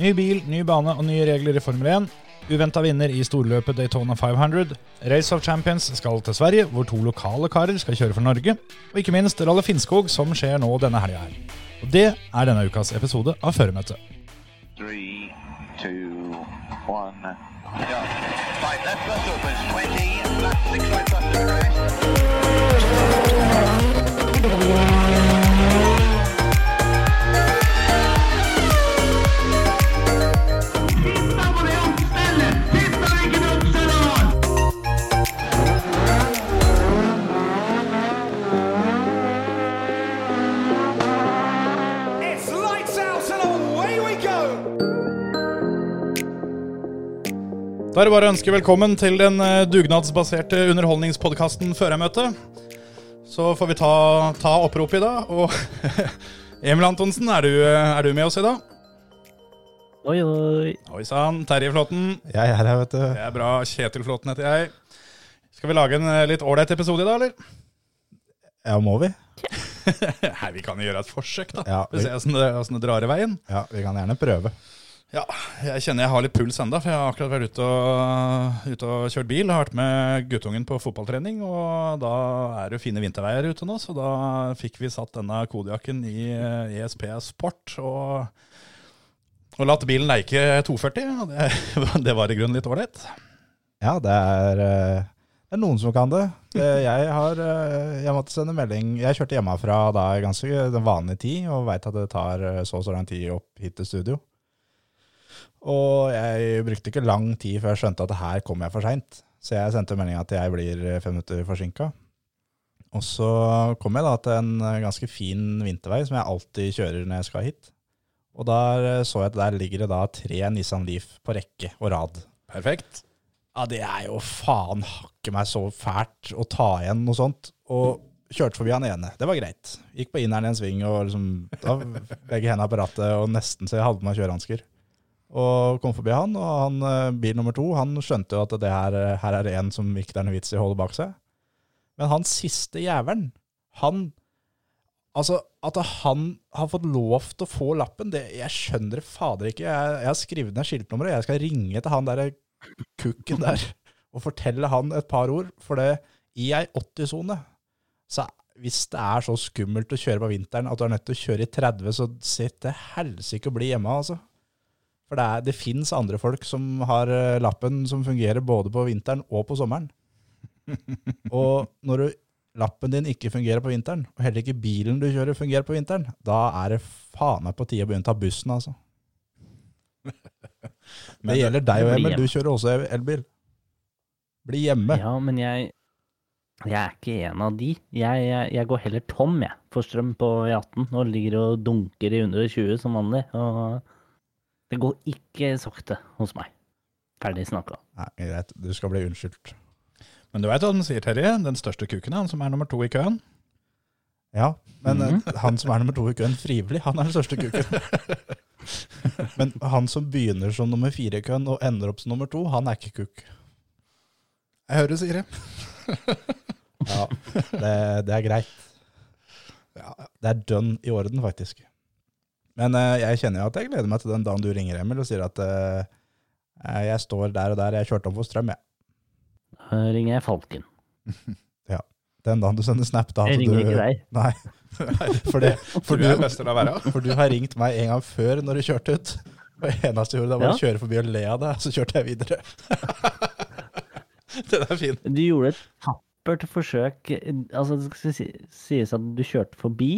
Ny bil, ny bane og nye regler i Formel 1. Uventa vinner i storløpet Daytona 500. Race of Champions skal til Sverige, hvor to lokale karer skal kjøre for Norge. Og ikke minst Ralle Finnskog, som skjer nå denne helga her. Og det er denne ukas episode av Føremøtet. Three, two, one. yeah. Five, left bus opens. 20, left six right bus to rest. Da er det bare å ønske velkommen til den eh, dugnadsbaserte underholdningspodkasten Førermøte. Så får vi ta, ta oppropet i dag. Og Emil Antonsen, er du, eh, er du med oss i dag? Oi, oi. Oi sann. Terje Flåtten. Jeg er her, vet du. Det er bra. Kjetil Flåtten heter jeg. Skal vi lage en eh, litt ålreit episode i dag, eller? Ja, må vi? Nei, vi kan jo gjøre et forsøk, da. Ja, Vi vi- ser åssen det, det drar i veien. Ja, vi kan gjerne prøve. Ja, jeg kjenner jeg har litt puls enda, for jeg har akkurat vært ute og, ute og kjørt bil. Har vært med guttungen på fotballtrening, og da er det jo fine vinterveier ute nå, så da fikk vi satt denne kodejakken i eh, ESP Sport og, og latt bilen leike 240. og Det, det var i grunnen litt ålreit. Ja, det er, eh, det er noen som kan det. jeg har eh, Jeg måtte sende melding Jeg kjørte hjemmefra da ganske den vanlige tid, og veit at det tar så og så lang tid opp hit til studio. Og jeg brukte ikke lang tid før jeg skjønte at her kom jeg for seint. Så jeg sendte melding at jeg blir fem minutter forsinka. Og så kom jeg da til en ganske fin vintervei som jeg alltid kjører når jeg skal hit. Og der så jeg at der ligger det da tre Nissan Leaf på rekke og rad. Perfekt. Ja, det er jo faen hakke meg så fælt å ta igjen noe sånt. Og kjørte forbi han ene. Det var greit. Gikk på inneren i en sving og liksom da begge hendene på rattet og nesten så jeg hadde på meg kjørehansker. Og kom forbi han, og han, eh, bil nummer to han skjønte jo at det her, her er en som ikke det er noe vits i å holde bak seg. Men han siste jævelen, han Altså, at han har fått lov til å få lappen, det, jeg skjønner det fader ikke. Jeg, jeg har skrevet ned skiltnummeret, jeg skal ringe til han derre kukken der og fortelle han et par ord. For det, i ei 80-sone, så hvis det er så skummelt å kjøre på vinteren at du er nødt til å kjøre i 30, så sitt til helsike å bli hjemme, altså. For det, er- det fins andre folk som har eh, lappen som fungerer både på vinteren og på sommeren. Og når du, lappen din ikke fungerer på vinteren, og heller ikke bilen du kjører fungerer på vinteren, da er det faen meg på tide å begynne å ta bussen, altså. Det gjelder deg og Emil, du kjører også elbil. Bli hjemme. Ja, men jeg, jeg er ikke en av de. Jeg, jeg, jeg går heller tom, jeg, for strøm på E18 og ligger og dunker i 120 som vanlig. Og det går ikke sakte hos meg. Ferdig snakka. Nei, greit, du skal bli unnskyldt. Men du veit hva den sier, Terje? Den største kuken er han som er nummer to i køen. Ja, men eh, han som er nummer to i køen frivillig, han er den største kuken. men han som begynner som nummer fire i køen og ender opp som nummer to, han er ikke kuk. Jeg hører du sier det. Ja, det, det er greit. Ja, Det er dønn i orden, faktisk. Men uh, jeg kjenner jo at jeg gleder meg til den dagen du ringer, Emil, og sier at uh, jeg står der og der, jeg kjørte om for strøm, jeg. Da ringer jeg Falken. ja. Den dagen du sender snap, da Jeg ringer du ikke deg. Nei, for, det, for, du for du har ringt meg en gang før når du kjørte ut. Og det eneste jeg gjorde, var var å kjøre forbi og le av deg, så kjørte jeg videre. Den er fin. Du gjorde et tappert forsøk Altså, det skal sies at du kjørte forbi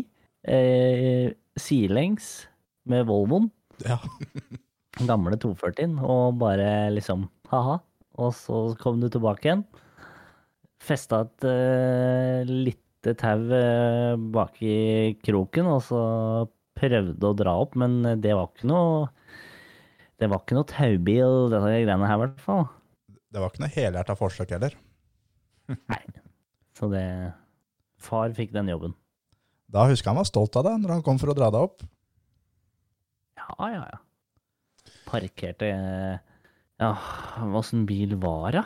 eh, sidelengs med Volvoen, Ja. den gamle 240-en, og bare liksom ha-ha. Og så kom du tilbake igjen. Festa et uh, lite tau uh, bak i kroken, og så prøvde å dra opp, men det var ikke noe Det var ikke noe taubil, dette greiene her, i hvert fall. Det var ikke noe helhjerta forsøk heller. Nei. Så det Far fikk den jobben. Da husker jeg han var stolt av deg når han kom for å dra deg opp. Ja, ja, ja. Parkerte Ja, åssen bil var det?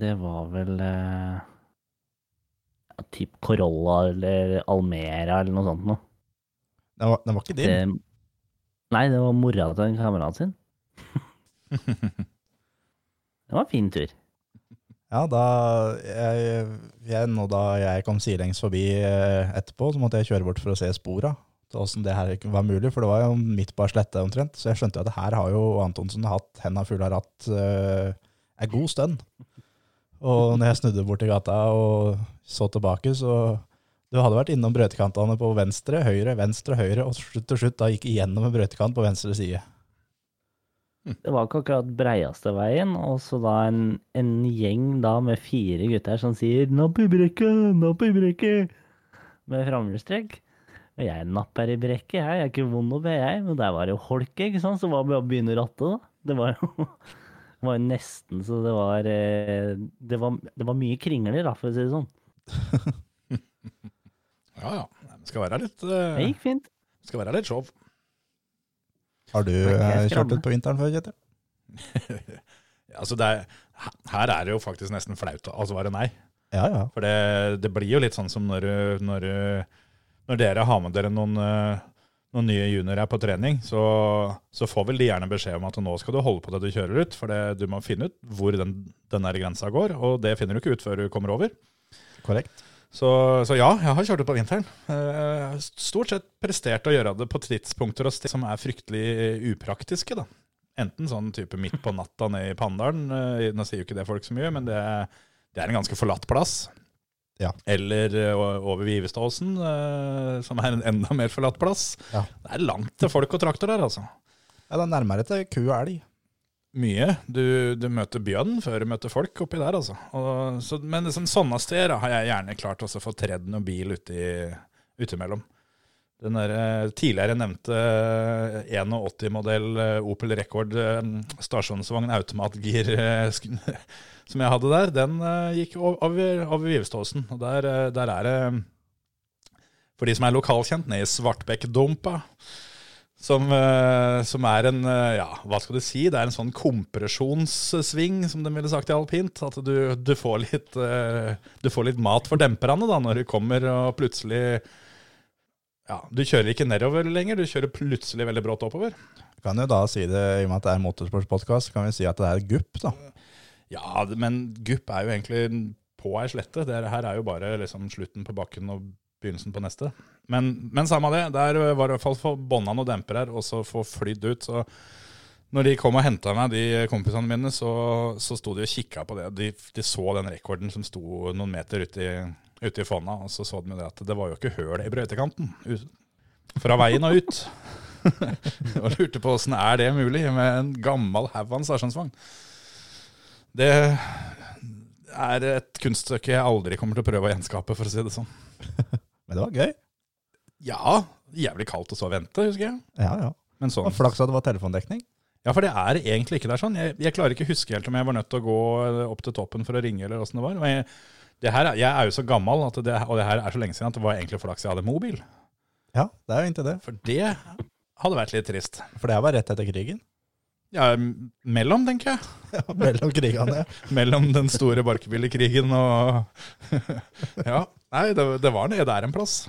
Det var vel eh, ja, typ Corolla eller Almera eller noe sånt noe. Den var, den var ikke din. Det, Nei, det var mora til en kamerat sin. det var en fin tur. Ja, da jeg, jeg, nå da jeg kom sidelengs forbi eh, etterpå, så måtte jeg kjøre bort for å se spora. til Åssen det her var mulig, for det var jo midt på ei slette omtrent. Så jeg skjønte at at her har jo Antonsen hatt henda fulle av ratt uh, ei god stund. Og når jeg snudde bort i gata og så tilbake, så du hadde vært innom brøytekantene på venstre, høyre, venstre, høyre, og til slutt da gikk igjennom en brøytekant på venstre side. Det var ikke akkurat breieste veien, og så da en, en gjeng da med fire gutter som sier 'napp i brekket, napp i brekket', med framhjulstrekk. Og jeg napper i brekket, jeg. Jeg er ikke vond å be, jeg. Men der var det jo holke, ikke sant, så var det bare å begynne å ratte, da. Det var jo det var nesten så det var eh, Det var, det var mye kringler, da, for å si det sånn. Ja, ja. Det skal være litt, Det eh, gikk fint. Det skal være litt show. Har du eh, kjørt ut på vinteren før, Kjetil? Ja, altså det er, her er det jo faktisk nesten flaut å svare nei. Ja, ja. For det, det blir jo litt sånn som når, når, når dere har med dere noen, eh, noen nye juniorer på trening, så, så får vel de gjerne beskjed om at nå skal du holde på det du kjører ut, for det, du må finne ut hvor den, den grensa går, og det finner du ikke ut før du kommer over. Korrekt. Så, så ja, jeg har kjørt ut på vinteren. Eh, Stort sett prestert å gjøre det på tidspunkter og steder som er fryktelig upraktiske. da. Enten sånn type midt på natta nede i Pandalen, eh, nå sier jo ikke det folk så mye, men det, det er en ganske forlatt plass. Ja. Eller eh, over Vivestadåsen, som er en enda mer forlatt plass. Ja. Det er langt til folk og traktor der, altså. Ja, det er nærmere til ku og elg. Mye. Du, du møter bjørn før du møter folk oppi der, altså. Og, så, men liksom, sånne steder har jeg gjerne klart å få tredd noe bil uti, utimellom. Den der, eh, tidligere nevnte eh, 81-modell eh, Opel Rekord eh, stasjonsvogn automatgir eh, som jeg hadde der, den eh, gikk over, over Vivståsen. Og der, eh, der er det, for de som er lokalkjent, nede i Svartbekkdumpa, som, eh, som er en, eh, ja, hva skal du si, det er en sånn kompresjonssving, som de ville sagt i alpint. At du, du, får litt, eh, du får litt mat for demperne da, når du kommer og plutselig ja, Du kjører ikke nedover lenger, du kjører plutselig veldig brått oppover. Kan jo da si det, i og med at det er motorsportspodkast, kan vi si at det er gupp, da. Ja, men gupp er jo egentlig på ei slette. Det her er jo bare liksom slutten på bakken og begynnelsen på neste. Men, men samme det, der var det i hvert fall få bånda noen dempere her, og så få flydd ut. Så når de kom og henta meg, de kompisene mine, så, så sto de og kikka på det. De, de så den rekorden som sto noen meter ute i, ute i fonna, og så så de det at det var jo ikke høl i brøytekanten. Fra veien og ut. og lurte på åssen er det mulig med en gammel haug av en stasjonsvogn. Det er et kunststykke jeg aldri kommer til å prøve å gjenskape, for å si det sånn. Men det var gøy. Ja, jævlig kaldt å så vente, husker jeg. Ja, ja. Men sånn. Og flaks at det var telefondekning. Ja, for det er egentlig ikke der sånn. Jeg, jeg klarer ikke å huske helt om jeg var nødt til å gå opp til toppen for å ringe, eller åssen det var. Men jeg, det her, er- jeg er jo så gammel, det, og det her er så lenge siden, at det var egentlig flaks jeg hadde mobil. Ja, det er jo inntil det. For det hadde vært litt trist. For det var rett etter krigen. Ja, mellom, tenker jeg. Ja, Mellom krigene. Mellom den store barkebillekrigen og Ja. Nei, det, det var nede der en plass.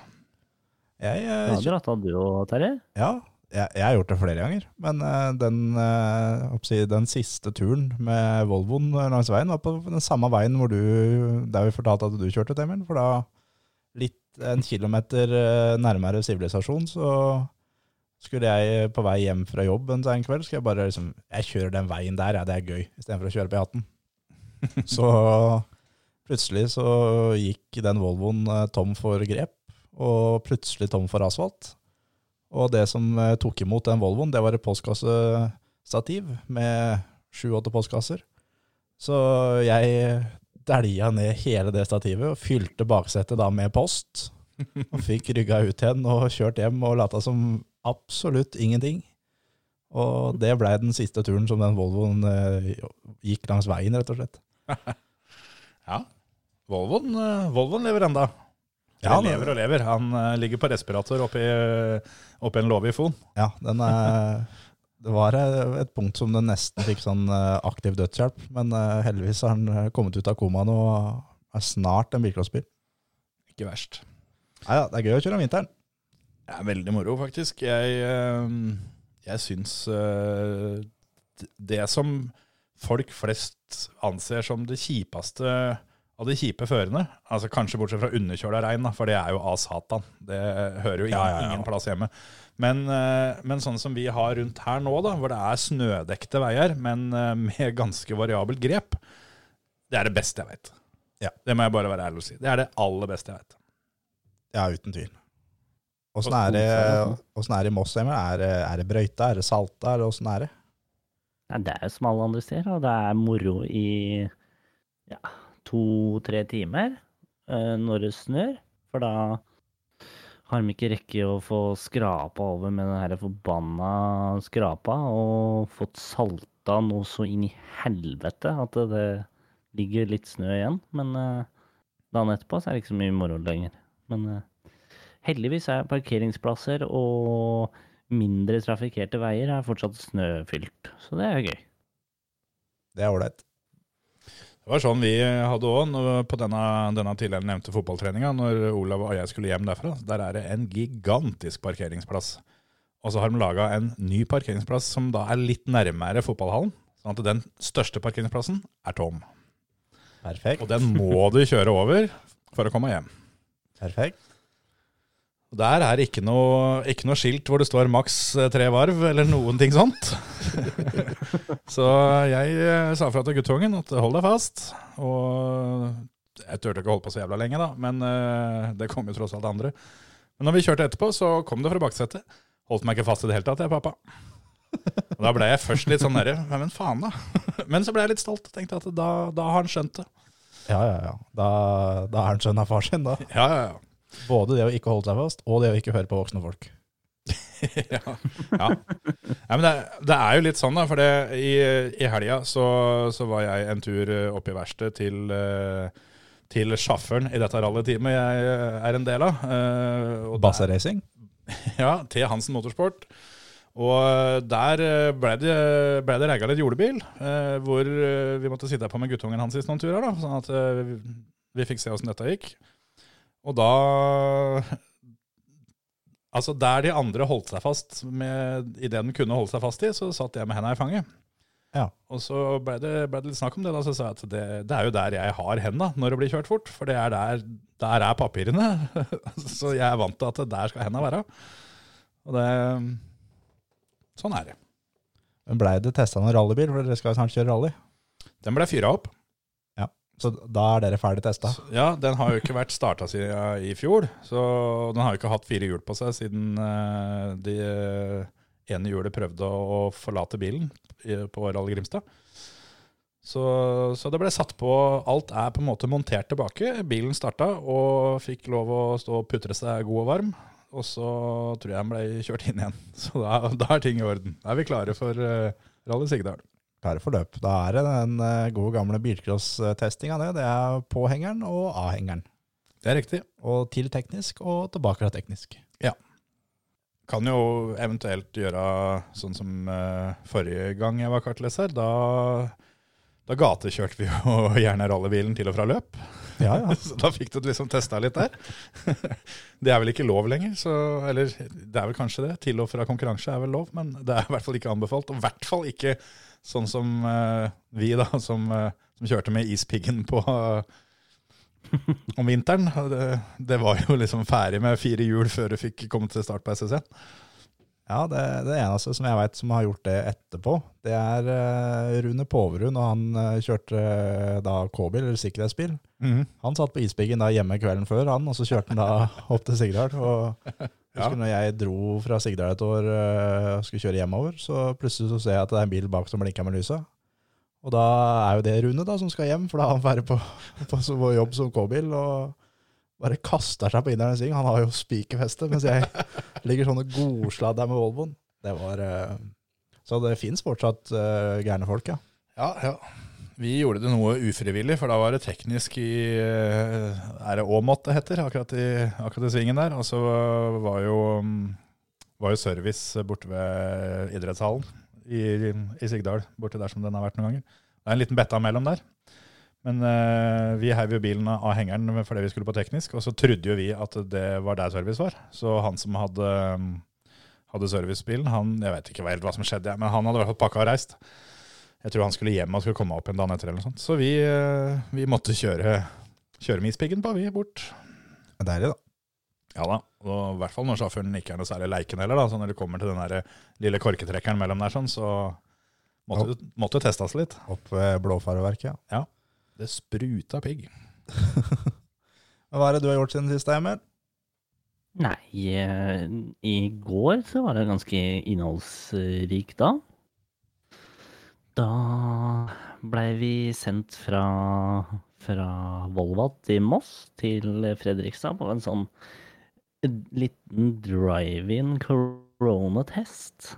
Jeg, Du eh, har dratt av du og Terje? ja, jeg, jeg har gjort det flere ganger. Men eh, den, eh, den siste turen med Volvoen langs veien var på den samme veien hvor du, der vi fortalte at du kjørte, Emil. For da, litt en kilometer nærmere sivilisasjon, så skulle jeg på vei hjem fra jobb en sen kveld, skal jeg bare liksom Jeg kjører den veien der, ja, det er gøy, istedenfor å kjøre på E18. Så plutselig så gikk den Volvoen eh, tom for grep, og plutselig tom for asfalt. Og det som eh, tok imot den Volvoen, det var et postkassestativ med sju-åtte postkasser. Så jeg dælja ned hele det stativet og fylte baksetet da med post. Og fikk rygga ut igjen og kjørt hjem og lata som absolutt ingenting. Og det blei den siste turen som den Volvoen eh, gikk langs veien, rett og slett. Ja. Volvoen, eh, Volvoen lever enda. Ja, han lever og lever. Han eh, ligger på respirator oppi, oppi en låve i Fon. Ja, den er, det var eh, et punkt som den nesten fikk sånn eh, aktiv dødshjelp, men eh, heldigvis har han eh, kommet ut av koma nå og er snart en bilcrossbil. Ikke verst. Nei, ja, det er gøy å kjøre om vinteren. Det er veldig moro, faktisk. Jeg, eh, jeg syns eh, det som folk flest anser som det kjipeste av de kjipe førene, altså kanskje bortsett fra underkjøla rein, for det er jo av satan. Det hører jo ingen, Ja, ja, ja. ingen plass hjemme. Men, eh, men sånn som vi har rundt her nå, da, hvor det er snødekte veier, men eh, med ganske variabelt grep, det er det beste jeg vet. Ja. Det må jeg bare være ærlig og si. Det er det aller beste jeg vet. Ja, uten tvil. Åssen er det er det i Moss, Emil? Er, det- er det brøyta? Er det salta? Åssen er det? Nei, det er jo som alle andre steder, og det er moro i ja, to-tre timer eh, når det snør. For da har de ikke rekke å få skrapa over med den her forbanna skrapa, og fått salta noe så inn i helvete at det, ligger litt snø igjen. Men eh, dagen etterpå så er det ikke så mye moro lenger. Men eh, heldigvis er parkeringsplasser og mindre trafikkerte veier er fortsatt snøfylt, så det er gøy. Det er ålreit. Det var sånn vi hadde òg på denne, denne tidligere nevnte fotballtreninga, når Olav og jeg skulle hjem derfra. Der er det en gigantisk parkeringsplass. Og så har de laga en ny parkeringsplass som da er litt nærmere fotballhallen. Sånn at den største parkeringsplassen er tom. Perfekt. Og den må du kjøre over for å komme hjem. Perfekt. Og Der er ikke noe, ikke noe skilt hvor det står maks eh, tre varv, eller noen ting sånt. så jeg eh, sa fra til guttungen at hold deg fast. Og jeg turte ikke å holde på så jævla lenge, da, men eh, det kom jo tross alt andre. Men når vi kjørte etterpå, så kom det fra baksetet. Holdt meg ikke fast i det hele tatt, jeg, pappa. Og da ble jeg først litt sånn derre Men faen, da. Men så ble jeg litt stolt. Tenkte at da, da har han skjønt det. Ja, ja, ja. Da, da er han sønn av far sin, da. Ja, ja, ja. Både det å ikke holde seg fast, og det å ikke høre på voksne folk. ja. ja. ja men det, det er jo litt sånn, da. For det, i, i helga så, så var jeg en tur eh, opp i verkstedet til, eh, til sjåføren i dette rallyteamet jeg eh, er en del av. og der- Basseracing? Ja, til Hansen Motorsport. Og der ble det, ble det regga litt jordebil, eh, hvor vi måtte sitte på med guttungen hans i noen turer. da, Sånn at vi- vi fikk se åssen dette gikk. Og da Altså, der de andre holdt seg fast med, i det den kunne holde seg fast i, så satt jeg med henda i fanget. Ja. Og så ble det, ble det litt snakk om det, da, så sa jeg at det, det er jo der jeg har henda når det blir kjørt fort. For det er der, der er papirene. så jeg er vant til at der skal henda være. Og det Sånn er det. Men Blei det testa noen rallybil, for dere skal snart kjøre rally? Den ble fyra opp. Så da er dere ferdig testa? Ja, den har jo ikke vært starta siden i fjor. Så den har jo ikke hatt fire hjul på seg siden eh, de eh, ene hjulet prøvde å forlate bilen på Rally Grimstad. Så, så det ble satt på Alt er på en måte montert tilbake. Bilen starta og fikk lov å stå og putre seg god og varm. Og så tror jeg den ble kjørt inn igjen. Så da, da er ting i orden. Da er vi klare for uh, Rally Sigdal. Klare for løp. Da er det den eh, gode gamle bilcross-testinga, det. Det er påhengeren og avhengeren. Det er riktig. Og til teknisk og tilbake fra teknisk. Kan jo eventuelt gjøre sånn som eh, forrige gang jeg var kartleser. Da, da gatekjørte vi jo gjerne rallybilen til og fra løp. Ja, ja. Så da fikk du liksom testa litt der. Det er vel ikke lov lenger, så Eller det er vel kanskje det. Til og fra konkurranse er vel lov, men det er i hvert fall ikke anbefalt. Og i hvert fall ikke sånn som uh, vi, da, som, uh, som kjørte med ispiggen på om vinteren. Det, det var jo liksom ferdig med fire hjul før du fikk komme til start på SSC. Ja, det, det eneste som jeg veit som har gjort det etterpå, det er uh, Rune Poverud når han uh, kjørte uh, da K-bil, eller sikkerhetsbil. Han satt på isbiggen da hjemme kvelden før, han, og så kjørte han da opp til Sigdal. Og husker når jeg dro fra Sigdal et år og skulle kjøre hjemover, så plutselig så ser jeg at det er en bil bak som blinker med lysa. Og da er jo det Rune da som skal hjem, for da er han ferdig på, på, på jobb som K-bil. og bare kaster seg på inneren synger. Han har jo spikerfeste, mens jeg ligger sånn og godsladd der med Volvoen. Det var eh, Så det fins fortsatt uh, gærne folk, ja. Ja, ja. Vi gjorde det noe ufrivillig, for da var det teknisk i eh, Er det Åmot det heter, akkurat i, akkurat i svingen der. Og så var jo, mm, var jo service borte ved idrettshallen i, i Sigdal, borte der som den har vært noen ganger. Det er en liten betta mellom der. Men uh, vi heiv jo bilen av hengeren fordi vi skulle på teknisk, og så trodde jo vi at det var der service var. Så han som hadde, mm, hadde servicebilen, han, jeg vet ikke helt hva som skjedde, men han hadde i hvert fall pakka og reist. Jeg tror han skulle hjem og skulle komme opp en dag etter eller noe sånt. Så vi, uh, vi måtte kjøre, kjøre med ispiggen på, vi, bort. Deilig, da. Ja da, og i hvert fall når sjåføren ikke er noe særlig leiken heller, da. Så når du kommer til den der lille korketrekkeren mellom der sånn, så måtte, måtte testes litt. Opp ved ja. ja. Det spruta pigg. Hva er det du har gjort siden sist, Emil? Nei, eh, i går så var det ganske innholdsrik da. Da blei vi sendt fra, fra Volvat i Moss til Fredrikstad på en sånn liten drive-in koronatest.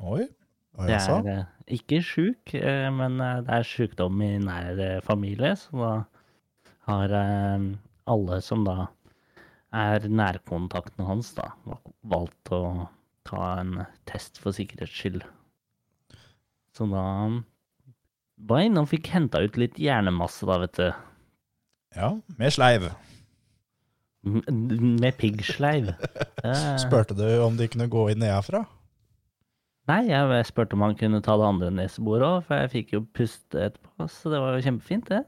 Oi. Hva Det altså. Ikke sjuk, eh, men eh, det er sykdom i nær eh, familie, så da har alle som da er nærkontaktene hans, da valgt å ta en test for sikkerhets skyld. Så da var jeg inne og fikk henta ut litt hjernemasse, da, vet du. Ja, med sleiv. Med piggsleiv. Spurte du om de kunne gå inn nedenfra? Nei, jeg spurte om han kunne ta det andre neseboret òg, for jeg fikk jo puste etterpå, så det var jo kjempefint, det.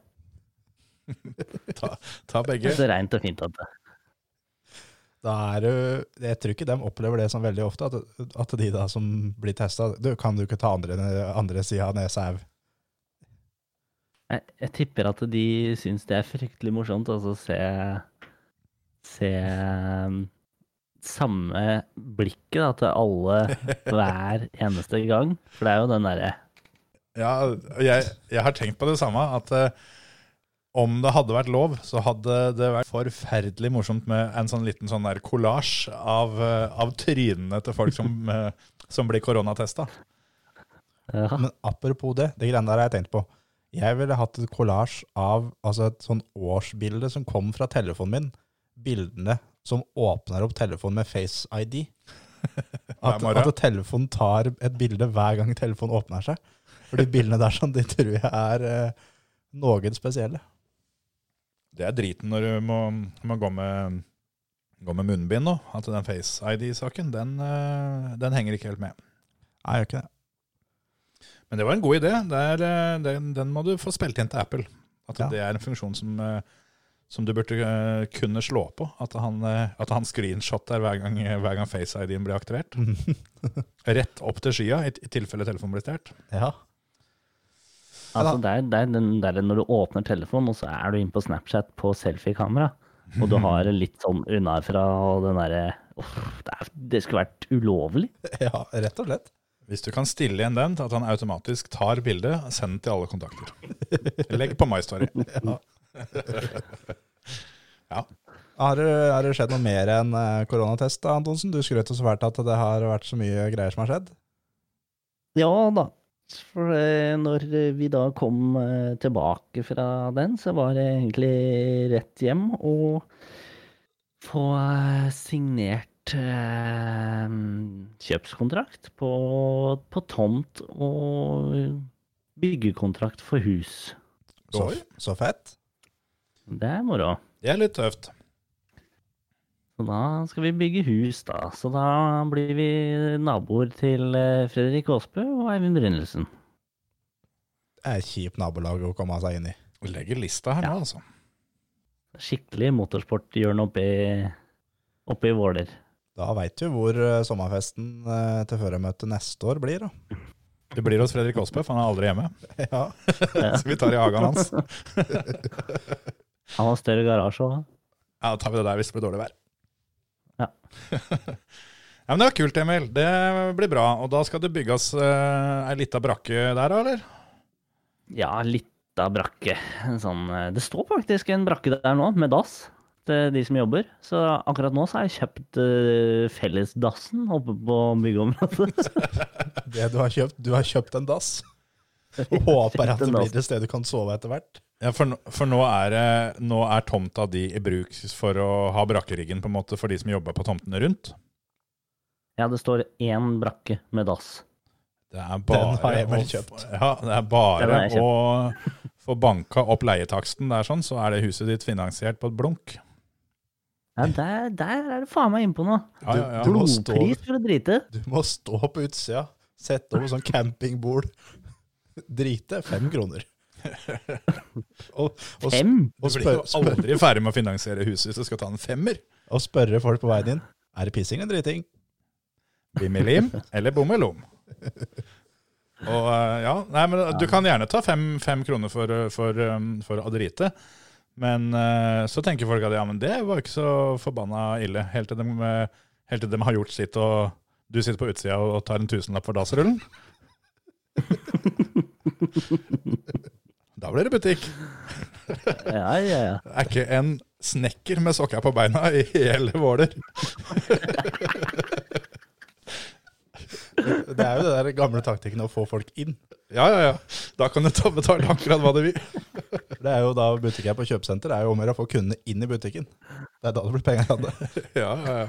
Ta, ta begge. Så reint og fint at det. Da er du Jeg tror ikke de opplever det som veldig ofte, at, at de da som blir testa Du, kan du ikke ta andre, andre sida av nesa au? Jeg, jeg tipper at de syns det er fryktelig morsomt altså, se Se samme blikket da, til alle hver eneste gang. For det er jo den derre Ja, jeg, jeg har tenkt på det samme, at eh, om det hadde vært lov, så hadde det vært forferdelig morsomt med en sånn liten sånn der kollasj av, eh, av trynene til folk som, eh, som blir koronatesta. ja, Men apropos det, det greiene der har jeg tenkt på. Jeg ville hatt et kollasj av altså et sånn årsbilde som kom fra telefonen min. Bildene som åpner opp telefonen med Face ID. At, at telefonen tar et bilde hver gang telefonen åpner seg. For de bildene der sånn, de tror jeg er eh, noen spesielle. Det er driten når du må, må gå, med, gå med munnbind nå. At den Face ID-saken, den, eh, den henger ikke helt med. Nei, gjør ikke det. Men det var en god idé. Det er, eh, den, den må du få spilt inn til Apple. At Ja. det er en funksjon som, eh, som du burde eh, kunne slå på. At han, eh, at han screenshotter hver gang, hver gang Face ID-en blir aktivert. Rett opp til skya, i, i tilfelle telefonen blir stjålet. Ja. altså, det er, det er den der når du åpner telefonen, og så er du inne på Snapchat på selfie-kamera. og du har det litt sånn unnafra, og den derre det, det skulle vært ulovlig. ja, rett og slett. Hvis du kan stille igjen den til at han automatisk tar bildet, send til alle kontakter. Legg på My Story. Ja. Har det, har det skjedd noe mer enn eh, koronatest, da, Antonsen? Du skrøt så fælt at det har vært så mye greier som har skjedd. Ja da. For eh, når vi da kom eh, tilbake fra den, så var det egentlig rett hjem og få signert eh, kjøpskontrakt på, på tomt og byggekontrakt for hus. Så, så fett. Det er moro. Det er litt tøft. Så da skal vi bygge hus, da. Så da blir vi naboer til eh, Fredrik Aasbø og Eivind Brynildsen. Det er et kjipt nabolag å komme seg inn i. Vi legger lista her nå, altså. Skikkelig motorsporthjørne oppe i, oppe i Våler. Da veit du hvor eh, sommerfesten eh, til førermøtet neste år blir, da. Det blir hos Fredrik Aasbø, for han er aldri hjemme. Ja. Så vi tar i hagen hans. Han har større garasje òg. Ja, Da tar vi det der hvis det blir dårlig vær. Ja. ja, men Det var kult, Emil. Det blir bra. Og da skal det bygges uh, ei lita brakke der, eller? Ja, lita brakke. En Sånn, eh, det står faktisk en brakke der nå, med dass til de som jobber. Så akkurat nå så har jeg kjøpt uh, fellesdassen oppe på byggeområdet. Det du har kjøpt, du har kjøpt en dass. Og håper at det blir et sted du kan sove etter hvert. Ja, For, nå- for nå, er, nå er tomta di i bruk for å ha brakkeriggen på en måte for de som jobber på tomtene rundt. Ja, det står én brakke med dass. Det er Den har jeg vel kjøpt. ja, det er bare å få banka opp leietaksten der, sånn, så er det huset ditt finansiert på et blunk. Ja, der, der er det faen meg innpå noe. Ja, ja, ja. Du Blodpris for å drite. Du må stå på utsida, sette over sånn campingbord. Drite fem kroner. og, og, Fem? Du blir jo aldri ferdig med å finansiere huset hvis du skal ta en femmer. og spørre folk på veien inn er det pissing eller driting. Bimmelim eller bommelom. Og eh, ja, nei, men Du kan gjerne ta fem, fem kroner for, eh, for, um, for å drite. Men eh, så tenker folk at ja, men det var ikke så forbanna ille. Helt til de, eh, helt til de har gjort sitt, og du sitter på utsida og tar en tusenlapp for dassrullen. Da blir det butikk. Ja, ja, ja. Det er ikke en snekker med sokker på beina i hele Våler. Det er jo det der gamle taktikken å få folk inn. Ja, ja, ja. Da kan du ta betale akkurat hva du vil. Det er jo da butikken er på kjøpesenter. Det er jo om å gjøre å få kundene inn i butikken. Det er da det blir penger igjen. det. Ja, ja, ja.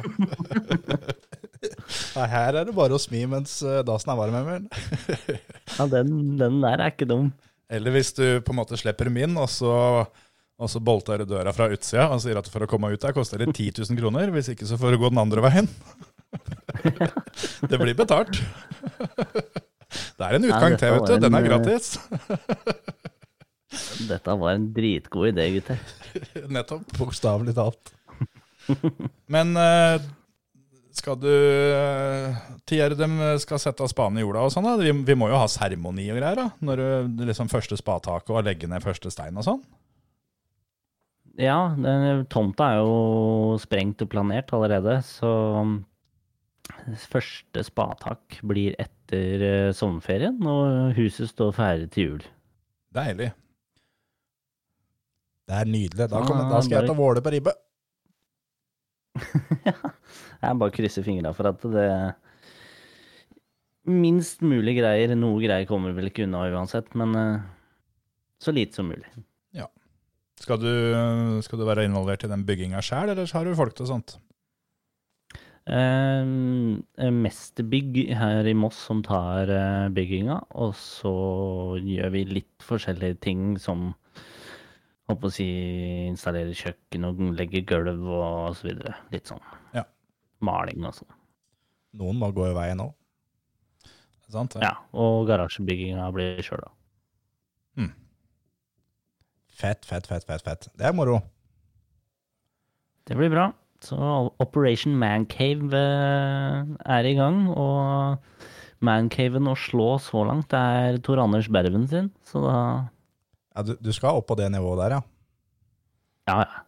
Her er det bare å smi mens dasen dassen er varm. Emil. ja den, den der er ikke dum. Eller hvis du på en måte slipper dem inn, og så, og så bolter du døra fra utsida og sier at for å komme ut der koster det 10 000 kroner. Hvis ikke så får du gå den andre veien. Det blir betalt. Det er en utgang ja, til, vet du. Den er eh, gratis. Dette var en dritgod idé, gutter. Nettopp. Bokstavelig talt. Men eh, skal du uh, Tier dem skal sette spaden i jorda og sånn, da? Vi, vi må jo ha seremoni og greier, da? Når du liksom første spadtaket og legge ned første stein og sånn? Ja, den, tomta er jo sprengt og planert allerede, så første spadetak blir etter eh, sommerferien, og huset står ferdig til jul. Deilig. Det er nydelig. Da, kommer, da skal jeg ta Våle på ribbe. Jeg bare krysser fingra for at det Minst mulig greier. Noe greier kommer vel ikke unna uansett, men eh, så lite som mulig. Skal du, skal du være involvert i den bygginga sjæl, eller har du folk til sånt? Eh, Mesterbygg her i Moss som tar eh, bygginga, og så gjør vi litt forskjellige ting som på å si installere kjøkken og legge gulv og så videre. Litt sånn. Ja. Maling og sånn. Noen må gå i veien òg. Sant? det? Ja, og garasjebygginga blir sjøl, da. Fett, fett, fett, fett. fett. Det er moro. Det blir bra. Så Operation Mancave eh, er i gang, og Mancaven å slå så langt det er Tor Anders Berven sin, så da Ja, du, du skal opp på det nivået der, ja. Ja, ja.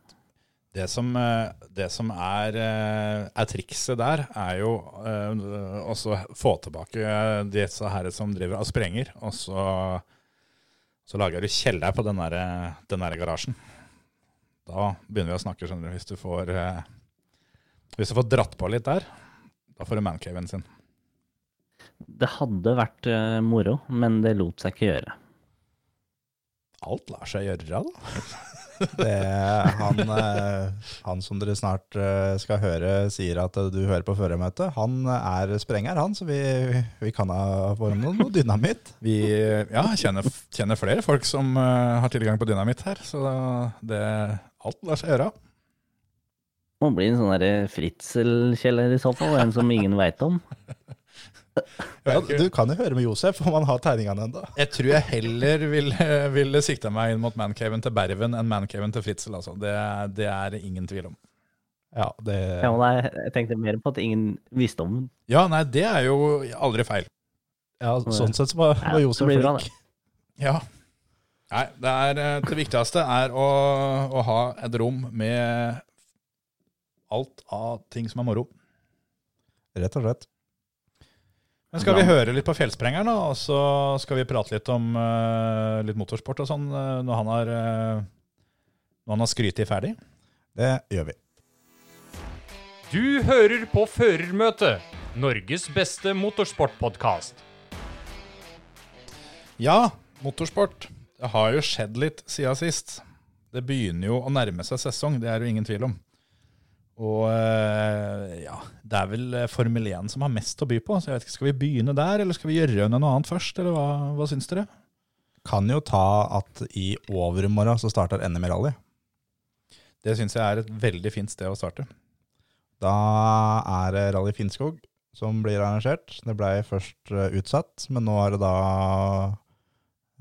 Det som, eh, det som er, eh, er trikset der, er jo å få tilbake disse herre som driver og sprenger, og så, så lager du kjeller på den der, den der garasjen. Da begynner vi å snakke, skjønner du, hvis du får Hvis du får dratt på litt der, da får du mancaven sin. Det hadde vært uh, moro, men det lot seg ikke gjøre. Alt lar seg gjøre, da. Det han, eh, han som dere snart eh, skal høre sier at du hører på førermøtet, han er sprenger, han, så vi, vi kan ha ham noe, noe dynamitt. Vi ja, kjenner, kjenner flere folk som har tilgang på dynamitt her, så det, alt lar seg gjøre. Må bli en sånn derre fritzelkjeller i så fall, en som ingen veit om. Ja, du kan jo høre med Josef om han har tegningene ennå. Jeg tror jeg heller ville, ville sikta meg inn mot mancaven til Berven enn mancaven til Fritzel. Altså. Det, det er det ingen tvil om. Ja, det, Ja, nei, jeg tenkte mer på at ingen visste om den. Ja, nei, det er jo aldri feil. ja, sånn sett så var, Ja, var Josef flink. Ja. Nei, det, er, eh, det viktigste er å, å ha et rom med alt av ting som er moro. Rett og slett. Men skal vi høre litt på Fjellsprengeren, da, og så skal vi prate litt om uh, litt motorsport og sånn eh, når han har, uh, når han har skrytet ferdig? Det gjør vi. Du hører på Førermøtet, Norges beste motorsportpodkast. Ja, motorsport. Det har jo skjedd litt siden sist. Det begynner jo å nærme seg sesong, det er jo ingen tvil om. Og eh, ja, det er vel eh, Formel 1 som har mest å by på. Så jeg vet ikke, Skal vi begynne der, eller skal vi gjøre noe annet først? Eller hva, hva syns dere? Kan jo ta at i overmorgen så starter NM i rally. Det syns jeg er et veldig fint sted å starte. Da er det Rally Finnskog som blir arrangert. Det ble først eh, utsatt, men nå har det da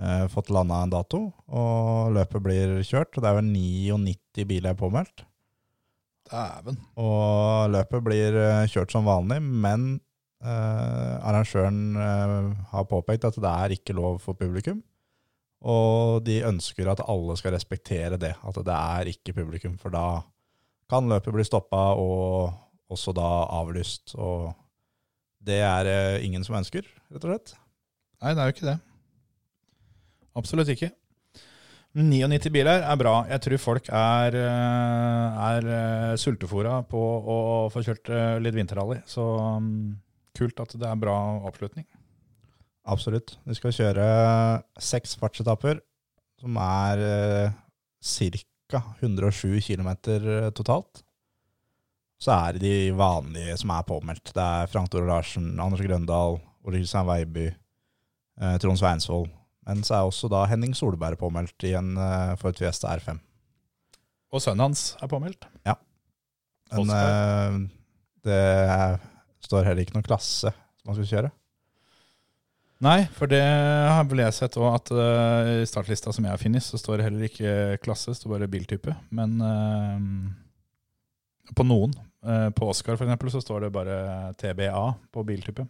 eh, fått landa en dato, og løpet blir kjørt. Og det er vel 99 biler påmeldt. Dæven. Og løpet blir eh, kjørt som vanlig, men eh, arrangøren eh, har påpekt at det er ikke lov for publikum. Og de ønsker at alle skal respektere det, at det er ikke publikum. For da kan løpet bli stoppa og også da avlyst. Og det er det ingen som ønsker, rett og slett. Nei, det er jo ikke det. Absolutt ikke. 99 biler er bra. Jeg tror folk er, eh, er sultefòra sultefora på å få kjørt eh, litt vinterrally. Så mm, kult at det er bra oppslutning. Absolutt. Vi skal kjøre seks fartsetapper, som er eh, ca. 107 km totalt. Så er det de vanlige som er påmeldt. Det er Frank Tore Larsen, Anders Grøndal, Ole Kristian Veiby, eh, Trond Sveinsvold. Men så er også da Henning Solberg påmeldt i en et Ford Fiesta R5. Og sønnen hans er påmeldt. Ja. Men eh, det står heller ikke noen klasse som han skal kjøre. Nei, for det har vel jeg sett òg, at uh, i startlista som jeg har funnet, så står det heller ikke klasse, det står bare biltype. Men uh, på noen, uh, på Oscar for eksempel, så står det bare TBA på biltype.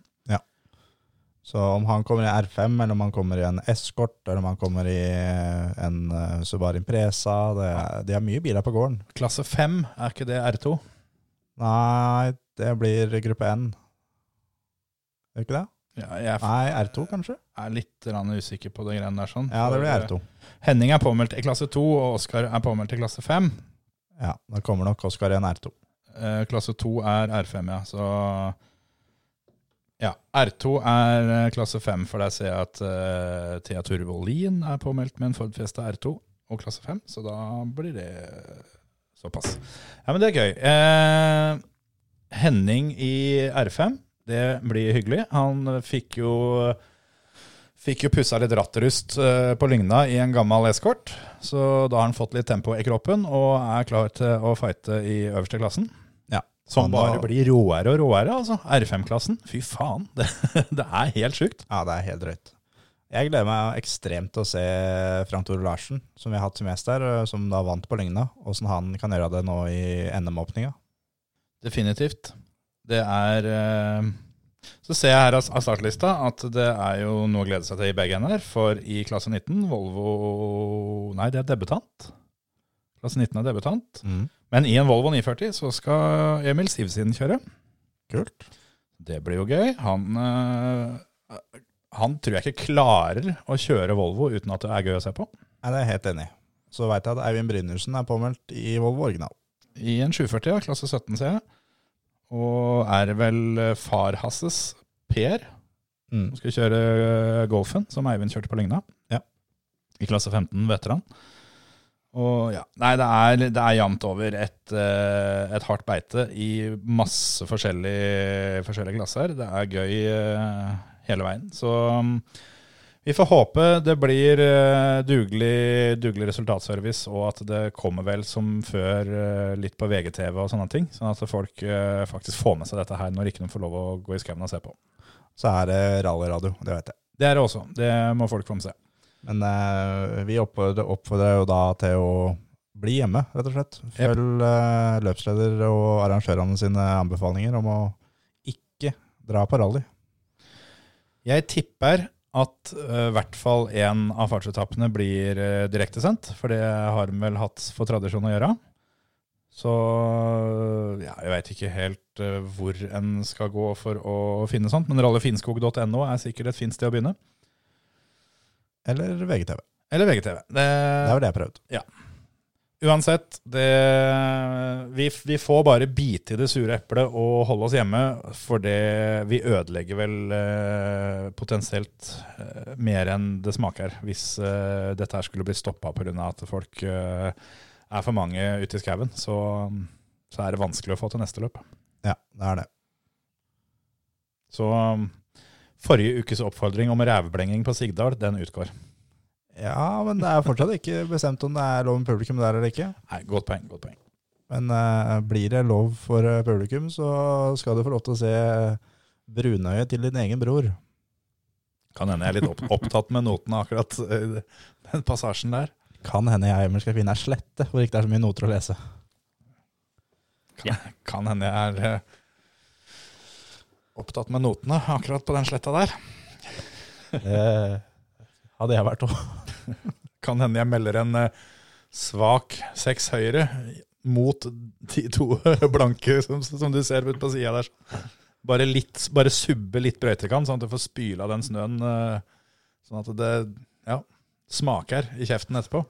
Så om han kommer i R5, eller om han kommer i en Escort, eller om han kommer i en uh, Subaru Impresa det er, De har mye biler på gården. Klasse 5, er ikke det R2? Nei, det blir gruppe N. det ikke det? Ja, jeg er, Nei, R2 kanskje? Jeg er litt usikker på det greiene der. sånn. Ja, det blir R2. eh, Henning er påmeldt i klasse 2, og Oskar er påmeldt i klasse 5. Ja, da kommer nok Oscar i en R2. Eh, klasse 2 er R5, ja. Så ja. R2 er eh, klasse 5, for der ser jeg at uh, Thea Turvolin er påmeldt med en Ford Fiesta R2 og klasse 5, så da blir det såpass. Ja, men det er gøy. Eh, Henning i R5, det blir hyggelig. Han fikk jo Fikk jo pussa litt rattrust eh, på Lygna i en gammel eskort. Så da har han fått litt tempo i kroppen og er klar til å fighte i øverste klassen. Som Han bare var- blir råere og råere, altså. R5-klassen. Fy faen. Det, det er helt sjukt. Ja, det er helt drøyt. Jeg gleder meg ekstremt til å se Frank Tore Larsen, som vi har hatt som gjest der, som da vant på Lygna. Åssen han kan gjøre det nå i NM-åpninga. Definitivt. Det er eh, Så ser jeg her av startlista at det er jo noe å glede seg til i begge ender. For i klasse 19, Volvo Nei, det er debutant. Klasse 19 er debutant. Men i en Volvo 940 så skal Emil Sivsiden kjøre. Kult. Det blir jo gøy. Han, eh, han tror jeg ikke klarer å kjøre Volvo uten at det er gøy å se på. Nei, det er jeg helt enig i. Så veit jeg at Eivind Brynildsen er påmeldt i Volvo original. I en 740, ja, klasse 17, ser jeg. Og er vel eh, far Hasses Per. Mm. Som skal kjøre eh, Golfen, som Eivind kjørte på Lygna. Ja. I klasse 15, veteran. Og ja, Nei, det er, det er jevnt over et, eh, et hardt beite i masse forskjellige, forskjellige klasser. Det er gøy eh, hele veien. Så mm, vi får håpe det blir eh, dugelig, dugelig resultatservice, og at det kommer vel som før litt på VGTV og sånne ting. Sånn at folk faktisk får med seg dette her når ikke de får lov å gå i skauen og se på. Så er det rallyradio, det vet jeg. Det er det også. Det må folk få med seg. Men eh, vi oppfordrer, oppfordrer jo da til å bli hjemme, rett og slett. Følg eh, løpsleder og arrangørene sine anbefalinger om å ikke dra på rally. Jeg tipper at eh, i hvert fall én av fartsetappene blir uh, direktesendt, for det har de vel hatt for tradisjon å gjøre. Så ja, jeg veit ikke helt eh, hvor en skal gå for å finne sånt, men rallyfinskog.no er sikkert et fint sted å begynne. Eller VGTV. Eller VGTV. Det, Det er vel det jeg prøvde. Ja. Uansett, det, vi, vi får bare bite i det sure eplet og holde oss hjemme, for det, vi ødelegger vel eh, potensielt eh, mer enn det smaker hvis eh, dette her skulle bli stoppa pga. at folk eh, er for mange ute i skauen. Så, så er det vanskelig å få til neste løp. Ja, det er det. Så forrige ukes oppfordring om rævblenging på Sigdal, den utgår. Ja, men det er fortsatt ikke bestemt om det er lov med publikum der eller ikke. Nei, godt poeng. godt poeng. Men eh, blir det lov for eh, publikum, så skal du få lov til å se brunøyet til din egen bror. Kan hende jeg er litt opp, opptatt med notene akkurat eh, den passasjen der. Kan hende jeg Emil, skal finne ei slette hvor ikke det er så mye noter å lese. Kan hende jeg er eh, opptatt med notene akkurat på den sletta der. Det hadde jeg vært òg. Kan hende jeg melder en eh, svak seks høyre mot de to blanke som, som du ser ute på sida der. Bare, litt, bare subbe litt brøytekant, sånn at du får spyla den snøen. eh, Sånn at det ja, smaker i kjeften etterpå.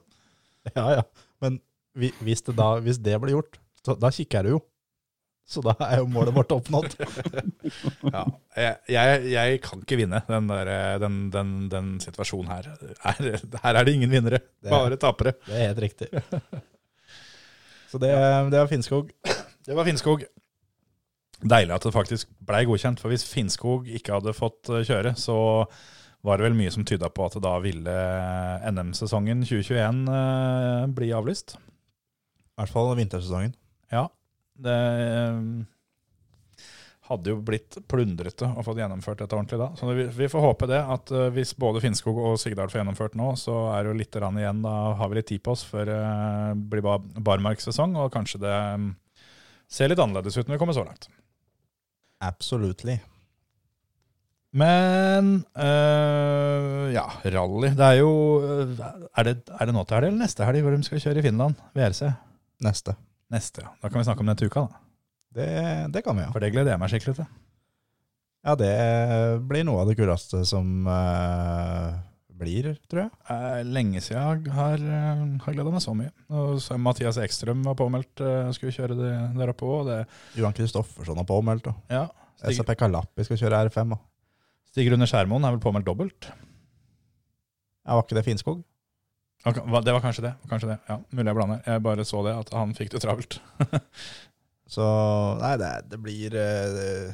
Ja, ja. Men hvis det, da, hvis det blir gjort, så da kikker du jo. Så da er jo målet vårt oppnådd. Ja, jeg, jeg, kan ikke vinne den, der, eh, den, den, den situasjonen her. her. Her er det ingen vinnere, Det- bare tapere. Det er helt riktig. Så det, det var Finnskog. Det var Finnskog. Deilig at det faktisk blei godkjent, for hvis Finnskog ikke hadde fått eh, kjøre, så var det vel mye som tyda på at da ville NM-sesongen 2021 eh, bli avlyst. I hvert fall vintersesongen. Ja, det eh, hadde jo blitt plundrete å få gjennomført dette ordentlig da. Så vi, vi får håpe det, at eh, hvis både Finnskog og Sigdal får gjennomført nå, så er det jo litt igjen. Da har vi litt tid på oss før det blir bar barmarkssesong, og kanskje det ser litt annerledes ut når vi kommer så langt. Absolutely. Men øh, ja, rally. Det er jo Er det, er det nå til helg eller neste helg hvor de skal kjøre i Finland? VRC? Neste. Neste, ja. Da kan vi snakke om den til uka, da. Det, det kan vi, ja. For det gleder jeg meg skikkelig til. Ja, det blir noe av det kuleste som uh, blir, tror jeg. Eh, lenge siden jeg har, øh, har gleda meg så mye. Og så Mathias Ekstrøm var påmeldt, uh, skulle kjøre det der oppe òg. Johan Kristoffersson har påmeldt. Og Ja, Stig, SAP Kalappi skal kjøre R5. Og. Stig Rune Skjermoen er vel påmeldt dobbelt? Ja, var ikke det Finnskog? Ok, hva- Det var kanskje det. kanskje det, ja, Mulig jeg blander. Jeg bare så det, at han fikk det travelt. Så nei, det, det blir eh,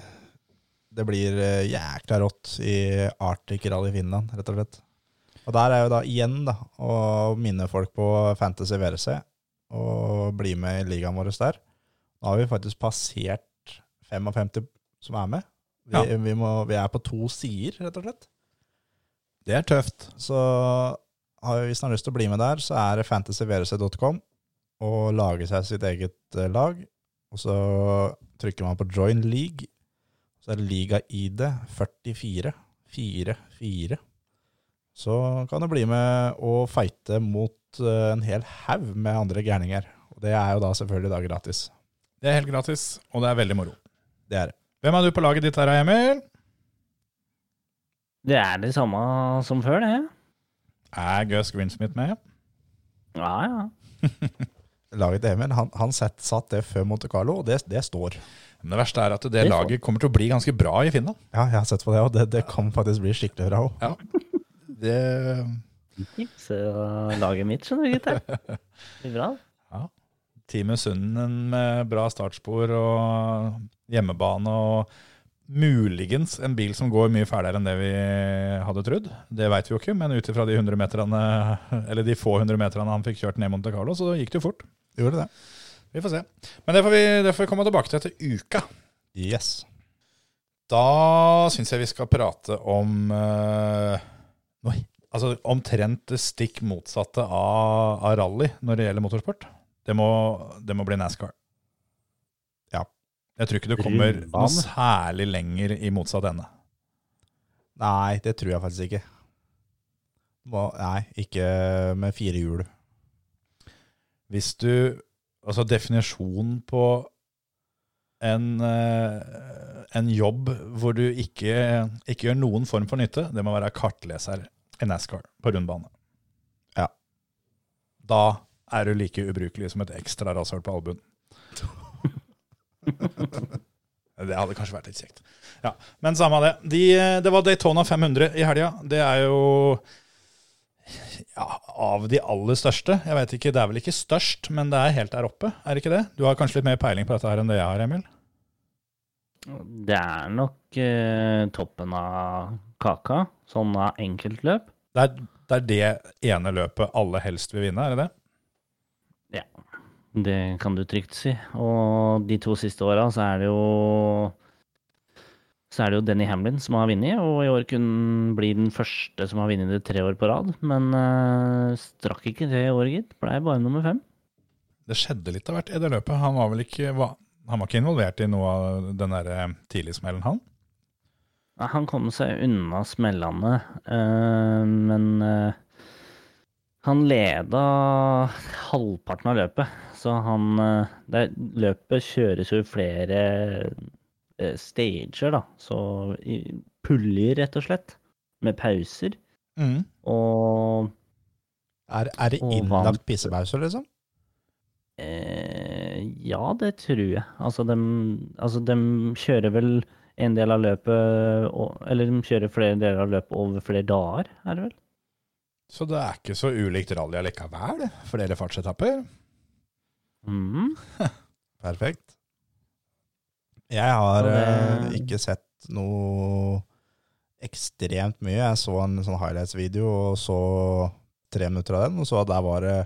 Det blir eh, jækla rått i Arctic Rally Finland, rett og slett. Og der er jo da igjen da, å minne folk på Fantasy VRC og bli med i ligaen vår der. Nå har vi faktisk passert 55 som er med. Vi, Ja. vi, må, vi er på to sider, rett og slett. Det er tøft. Så hvis han har lyst til å bli med der, så er det fantasyvereset.com og lage seg sitt eget eh, lag. Og så trykker man på join league. Så er det liga-ID 44. 4-4. Så kan du bli med og fighte mot eh, en hel haug med andre gærninger. Og det er jo da selvfølgelig da gratis. Det er helt gratis, og det er veldig moro. Det er det. Hvem er du på laget ditt her, Emil? Det er det samme som før, det. Er Gus Grinsmith med? Ja, ja. Laget til Emil, han, han sett, satt det før Monte Carlo, og det, det står. Men det verste er at det, Det laget kommer til å bli ganske bra i Finland. Ja, jeg har sett på det, og det, det kan faktisk bli skikkelig bra òg. Ja. Det, jo laget mitt, skjønner du, gutter. Det blir bra. Teamet Sunden med bra startspor og hjemmebane og muligens en bil som går mye fælere enn det vi hadde trodd. Det veit vi jo ikke, men ut ifra de 100 meterne, eller de få hundre meterne han fikk kjørt ned Monte Carlo, så gikk det jo fort. Gjorde det. Vi får se. Men det får vi, det får vi komme tilbake til etter uka. Yes. Da syns jeg vi skal prate om uh, noe, Altså omtrent det stikk motsatte av, av rally når det gjelder motorsport. Det må, det må bli NASCAR. Jeg tror ikke du kommer noe særlig lenger i motsatt ende. Nei, det tror jeg faktisk ikke. Må, nei, ikke med fire hjul. Hvis du Altså definisjonen på en, eh, en jobb hvor du ikke, ikke gjør noen form for nytte, det må være kartleser i NASCAR på rundbane. Ja. Da er du like ubrukelig som et ekstra rasshøl på albuen. det hadde kanskje vært litt kjekt. Ja, Men samme av det. De, det var Daytona 500 i helga. Det er jo ja, av de aller største. Jeg vet ikke, Det er vel ikke størst, men det er helt der oppe. Er det ikke det? Du har kanskje litt mer peiling på dette her enn det jeg har, Emil? Det er nok eh, toppen av kaka, sånn av enkeltløp. Det er Det er det ene løpet alle helst vil vinne, er det det? Det kan du trygt si. Og de to siste åra så er det jo så er det jo Denny Hamlin som har vunnet, og i år kunne bli den første som har vunnet det tre år på rad. Men eh, strakk ikke det i år, gitt. Blei bare nummer fem. Det skjedde litt av hvert i det løpet. Han var vel ikke, var, han var ikke involvert i noe av den der eh, tidligsmellen, han? Han kom seg unna smellene, eh, men eh, han leda halvparten av løpet. Så han eh, det, Løpet kjøres jo i flere eh, stager, da. Så puljer, rett og slett. Med pauser. Mm. Og Er, er det innlagt pissepauser, liksom? eh, ja, det tror jeg. Altså, de, altså, de kjører vel en del av løpet Eller de kjører flere deler av løpet over flere dager, er det vel? Så det er ikke så ulikt rally allikevel? Flere fartsetapper? Mhm. Perfekt. Jeg har eh, ikke sett noe ekstremt mye. Jeg så en sånn highlights-video og så tre minutter av den, og så der var det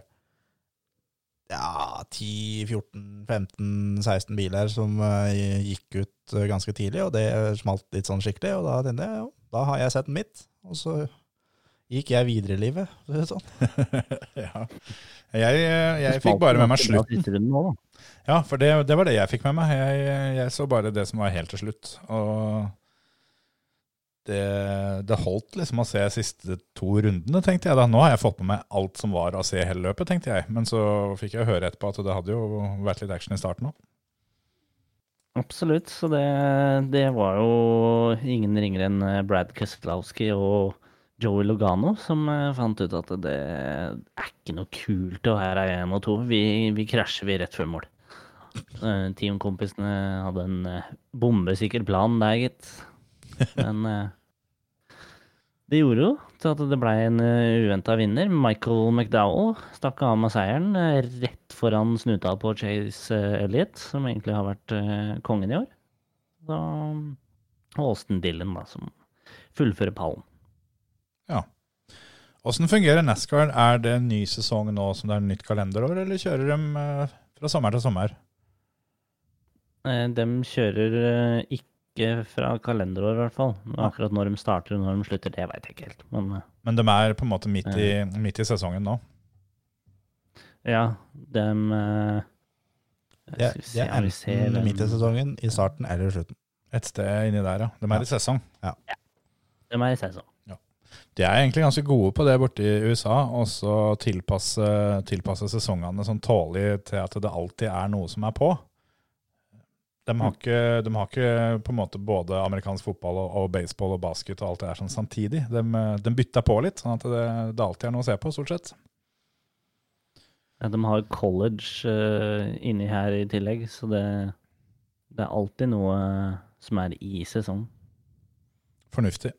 ja, 10-14-15-16 biler som eh, gikk ut eh, ganske tidlig, og det smalt litt sånn skikkelig, og da tenkte jeg jo, da har jeg sett mitt. Og så gikk jeg videre i livet. for å si det Sånn. ja. Jeg, jeg fikk bare med meg slutten. Ja, for det, det var det jeg fikk med meg. Jeg, jeg så bare det som var helt til slutt. Og det, det holdt liksom å se siste to rundene, tenkte jeg da. Nå har jeg fått med meg alt som var å se hele løpet, tenkte jeg. Men så fikk jeg høre etterpå at det hadde jo vært litt action i starten òg. Absolutt. Så det, det var jo ingen ringere enn Brad Keselowski og Joey Logano som eh, fant ut at det er ikke noe kult å være én og to. Vi, vi krasjer vi rett før mål. Eh, Teamkompisene hadde en eh, bombesikker plan der, gitt. Men det gjorde jo til at det ble en uventa vinner. Michael McDowell stakk av med seieren rett foran snuta på Chase Elliot, som egentlig har vært kongen i år. Og Austin Dillon, da, som fullfører pallen. Ja. Åssen fungerer NASCAR? Er det en ny sesong nå som det er nytt kalenderår, eller kjører de eh, fra sommer til sommer? Eh, de kjører eh, ikke fra kalenderår, i hvert fall. Akkurat når de starter og når de slutter, det veit jeg ikke helt. Men Men de er på en måte midt i, midt i sesongen nå. ja, de Det, det er enten midt i sesongen, i starten eller i slutten. Et sted inni der, ja. De er Ja. i sesong. Ja, De er i sesong. De er egentlig ganske gode på det borte i USA, og så tilpasse, tilpasse sesongene sånn tålelig til at det alltid er noe som er på. De har, ikke, de har ikke på en måte både amerikansk fotball og, og baseball og basket og alt det der sånn samtidig. De, de bytter på litt, sånn at det, det alltid er noe å se på, stort sett. Ja, de har college uh, inni her i tillegg, så det, det er alltid noe som er i sesong. Fornuftig.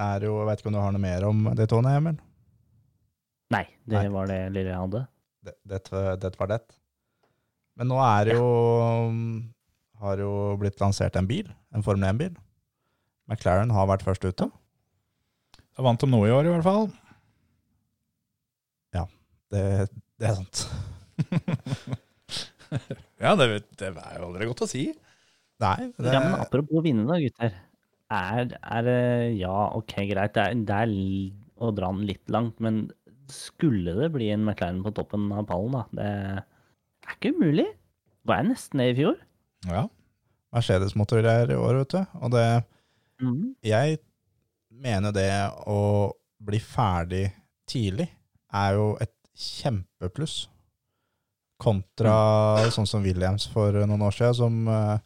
Er jo, jeg vet ikke om du har noe mer om Daytona, Emil? Nei, det Nei. var det lille jeg hadde. Det, det, det var det. Men nå er det jo Har jo blitt lansert en bil, en Formel 1-bil. McLaren har vært først ute. Da vant de noe i år, i hvert fall. Det, det er sant. Ja, det, det er jo aldri godt å si. Nei, det, Ja, men apropos vinne da, gutter. Er, er Ja, ok, greit. Det er, det er å dra den litt langt, men skulle det bli en McLaren på toppen av pallen, da? Det er ikke umulig. Var jeg nesten det i fjor? Ja. Mercedes-motorer i år, vet du. Og det mm. Jeg mener det å bli ferdig tidlig er jo et kjempepluss. Kontra sånn som Williams for noen år siden, som, eh,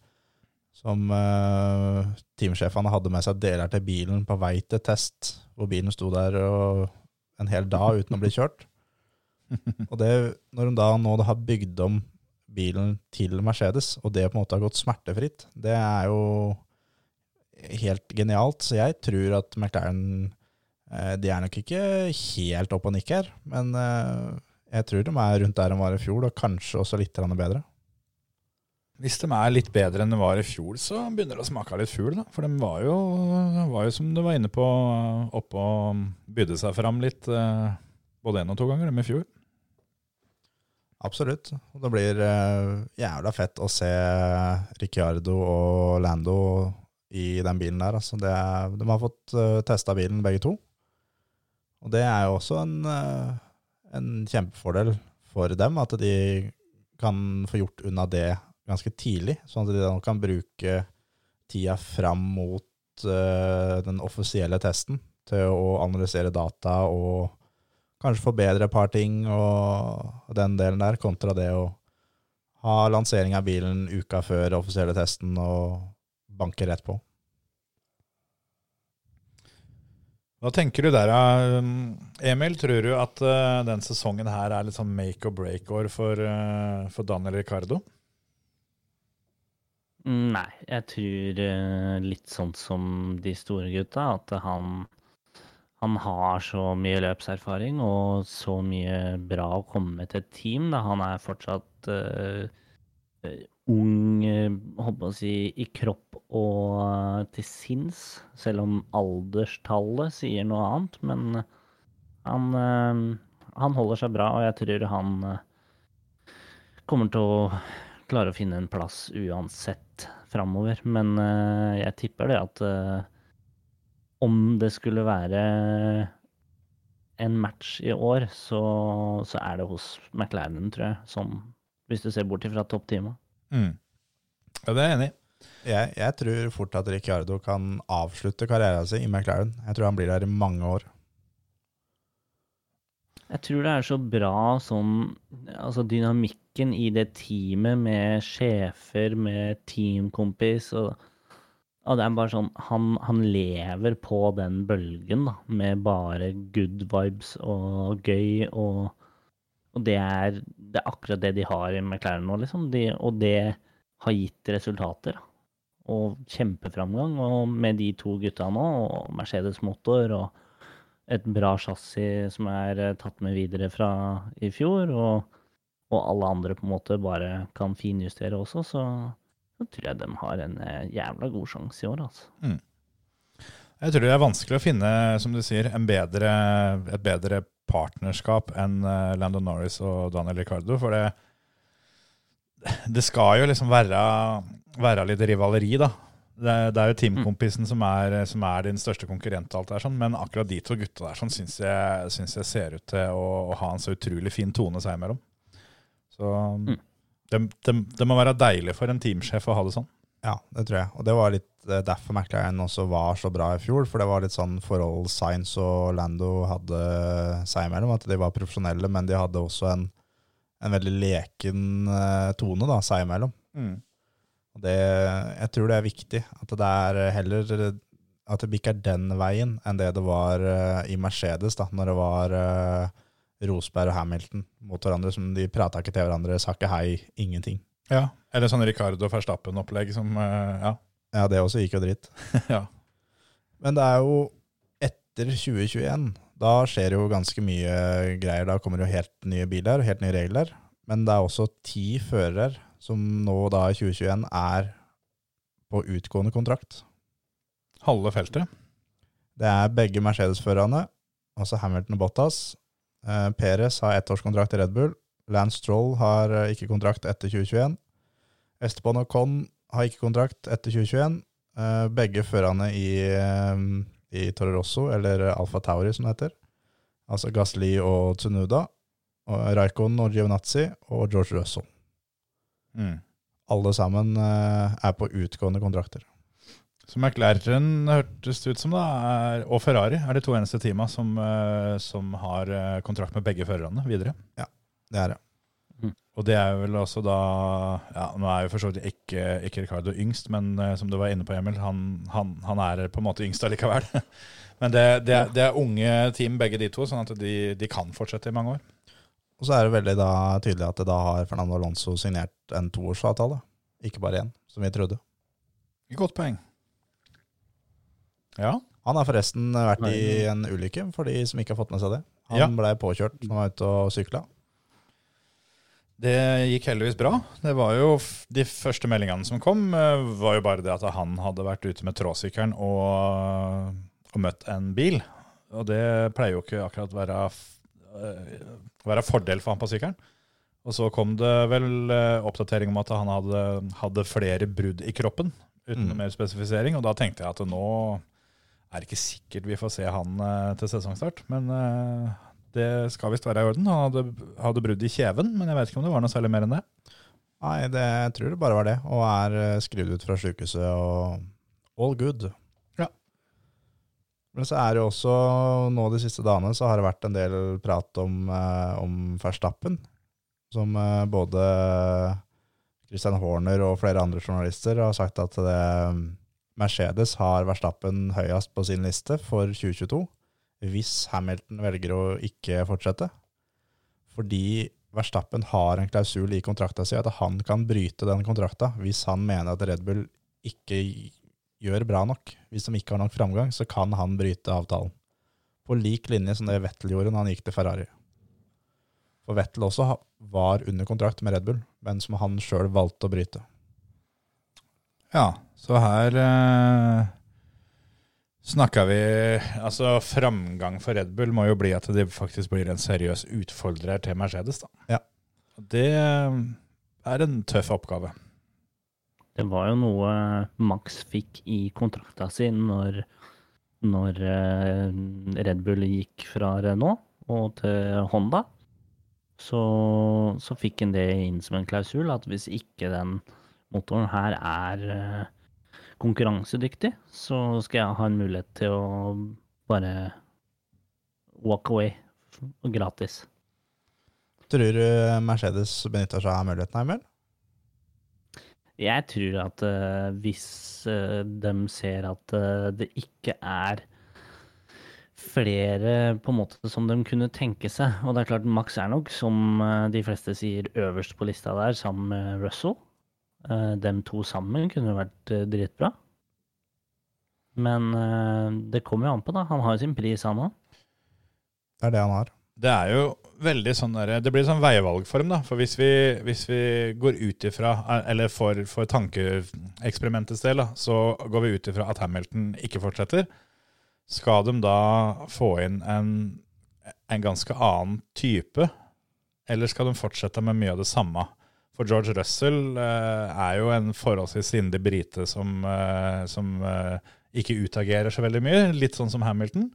som uh, teamsjefene hadde med seg deler til bilen på vei til test, hvor bilen sto der en hel dag uten å bli kjørt. Og det, når de da nå har bygd om bilen til Mercedes, og det på en måte har gått smertefritt, det er jo helt genialt. Så jeg tror at McLaren eh, De er nok ikke helt opp og nikk her, men eh, jeg tror de er rundt der de var i fjor, og kanskje også litt bedre. Hvis de er litt bedre enn de var i fjor, så begynner det å smake litt fugl. For de var jo, var jo, som du var inne på, oppe og bydde seg fram litt eh, både én og to ganger, dem i fjor. Absolutt. Og det blir eh, jævla fett å se Ricciardo og Lando i den bilen der. Altså, det de har fått uh, testa bilen begge to. Og det er jo også en, eh, en kjempefordel for dem, at de kan få gjort unna det ganske tidlig, sånn at de da kan bruke tida fram mot uh, den offisielle testen til å analysere data og kanskje forbedre et par ting og den delen der, kontra det å ha lansering av bilen uka før offisielle testen og banke rett på. Hva tenker du der. Emil? Tror du at eh, den sesongen her er litt sånn make or break-år for, eh, for Daniel Ricardo? Nei, jeg tror eh, litt sånn som de store gutta, at han, han har så mye løpserfaring og så mye bra å komme med til et team. Da. Han er fortsatt eh, ung, eh, holdt på å si, i kropp og til sinns, selv om alderstallet sier noe annet. Men han, uh, han holder seg bra, og jeg tror han uh, kommer til å klare å finne en plass uansett framover. Men uh, jeg tipper det at uh, om det skulle være en match i år, så, så er det hos McLaren, tror jeg. som, hvis du ser bort ifra toppteamet. Mm. Ja, det er jeg enig i. Jeg, jeg tror fort at Ricciardo kan avslutte karrieren sin i McLaren. Jeg tror han blir der i mange år. Jeg tror det er så bra sånn Altså dynamikken i det teamet med sjefer, med teamkompis og og det er bare sånn Han, han lever på den bølgen, da, med bare good vibes og gøy og Og det er, det er akkurat det de har i McLaren nå, liksom. De, og det har gitt resultater. da. Og kjempeframgang. Og med de to gutta nå, og Mercedes motor og et bra chassis som er eh, tatt med videre fra i fjor, og, og alle andre på en måte bare kan finjustere også, så, så tror jeg de har en eh, jævla god sjanse i år, altså. Jeg tror det er vanskelig å finne, som du sier, bedre, et bedre partnerskap enn Landon Norris og Daniel Ricardo. For det, det skal jo liksom være, være litt rivaleri, da. Det, det er jo teamkompisen som, er, som er din største konkurrent, og alt det er sånn, men akkurat de to gutta der sånn, syns jeg, syns jeg ser ut til å, å ha en så utrolig fin tone seg imellom. Så det, det, det må være deilig for en teamsjef å ha det sånn. Ja, det tror jeg. Og det var litt derfor merka jeg McLaren også var så bra i fjor. For det var litt sånn forhold Science og Lando hadde seg imellom. At de var profesjonelle, men de hadde også en, en veldig leken eh, tone da, seg imellom. Og det, jeg tror det er viktig. At det er heller at det ikke er den veien enn det det var eh, i Mercedes, da, når det var eh, Rosberg og Hamilton mot hverandre. som De prata ikke til hverandre, sa ikke hei, ingenting. Ja, Eller sånn Ricardo Verstappen-opplegg som eh, Ja. Ja, det også gikk jo dritt. ja. Men det er jo etter 2021. Da skjer jo ganske mye greier. Da kommer jo helt nye biler og helt nye regler. Men det er også ti førere som nå da i 2021 er på utgående kontrakt. Halve feltet. Det er begge Mercedes-førerne, altså Hamilton og Bottas. Eh, Perez har ettårskontrakt i Red Bull. Lance Stroll har eh, ikke kontrakt etter 2021. Esteban Conn har ikke kontrakt etter 2021. Eh, begge førerne i, i Toro Rosso, eller Alfa Tauri som det heter. Altså Gasli og Tsunuda. Og Raikon og Giovinazzi og George Russell. Mm. Alle sammen eh, er på utgående kontrakter. Så McLaren hørtes det ut som, da, er, og Ferrari er de to eneste teama som, eh, som har eh, kontrakt med begge førerne videre. Ja, Det er det. Og det er vel også da ja, Nå er jo for så vidt ikke, ikke Ricardo yngst, men som du var inne på, Emil, han, han, han er på en måte yngst allikevel. men det, det, er, det er unge team, begge de to, sånn at de, de kan fortsette i mange år. Og så er det veldig da tydelig at det da har Fernando Alonso signert en toårsavtale, ikke bare én, som vi trodde. Godt poeng. Ja. Han har forresten vært i en ulykke, for de som ikke har fått med seg det. Han Ja. ble påkjørt når han var ute og sykla. Det gikk heldigvis bra. Det var jo De første meldingene som kom, eh, var jo bare det at han hadde vært ute med tråsykkelen og, og møtt en bil. Og det pleier jo ikke akkurat å være, eh, være fordel for han på sykkelen. Og så kom det vel eh, oppdatering om at han hadde, hadde flere brudd i kroppen, uten Mm. mer spesifisering. Og da tenkte jeg at nå er det ikke sikkert vi får se han eh, til sesongstart. Men eh, det skal visst være i orden. Han hadde, hadde brudd i kjeven, men jeg vet ikke om det var noe særlig mer enn det. Nei, det, jeg tror det bare var det, og er skrudd skrevet ut fra sykehuset og all good. Men så er det også, nå de siste dagene, så har det vært en del prat om, eh, om Verstappen, som eh, både Christian Horner og flere andre journalister har sagt at det, Mercedes har Verstappen høyest på sin liste for 2022, hvis Hamilton velger å ikke fortsette. Fordi Verstappen har en klausul i kontrakta si at han kan bryte den kontrakta hvis han mener at Red Bull ikke gjør bra nok. Hvis de ikke har nok framgang, så kan han bryte avtalen. På lik linje som det Vettel gjorde når han gikk til Ferrari. For Vettel også var under kontrakt med Red Bull, men som han sjøl valgte å bryte. Ja, så her eh, snakka vi Altså, framgang for Red Bull må jo bli at det faktisk blir en seriøs utfordrer til Mercedes, da. Ja. Det er en tøff oppgave. Det var jo noe Max fikk i kontrakta si når, når eh, Red Bull gikk fra Renault og til Honda. Så, så fikk han det inn som en klausul, at hvis ikke den motoren her er eh, konkurransedyktig, så skal jeg ha en mulighet til å bare walk away gratis. Tror du Mercedes benytter seg av muligheten vel? Jeg tror at uh, hvis uh, de ser at uh, det ikke er flere på en måte som de kunne tenke seg, og det er klart Max er nok, som eh, de fleste sier, øverst på lista der, sammen med Russell. Uh, dem to sammen kunne vært eh, dritbra. Men eh, det kommer jo an på, da. Han har jo sin pris, han òg. Det er det han har. Det er jo veldig sånn der, Det blir sånn veivalgform, da. For hvis vi, hvis vi går ut ifra, eller for, for tankeeksperimentets del, da, så går vi ut ifra at Hamilton ikke fortsetter. Skal de da få inn en, en ganske annen type, eller skal de fortsette med mye av det samme? For George Russell eh, er jo en forholdsvis sindig brite som, eh, som eh, ikke utagerer så veldig mye, litt sånn som Hamilton.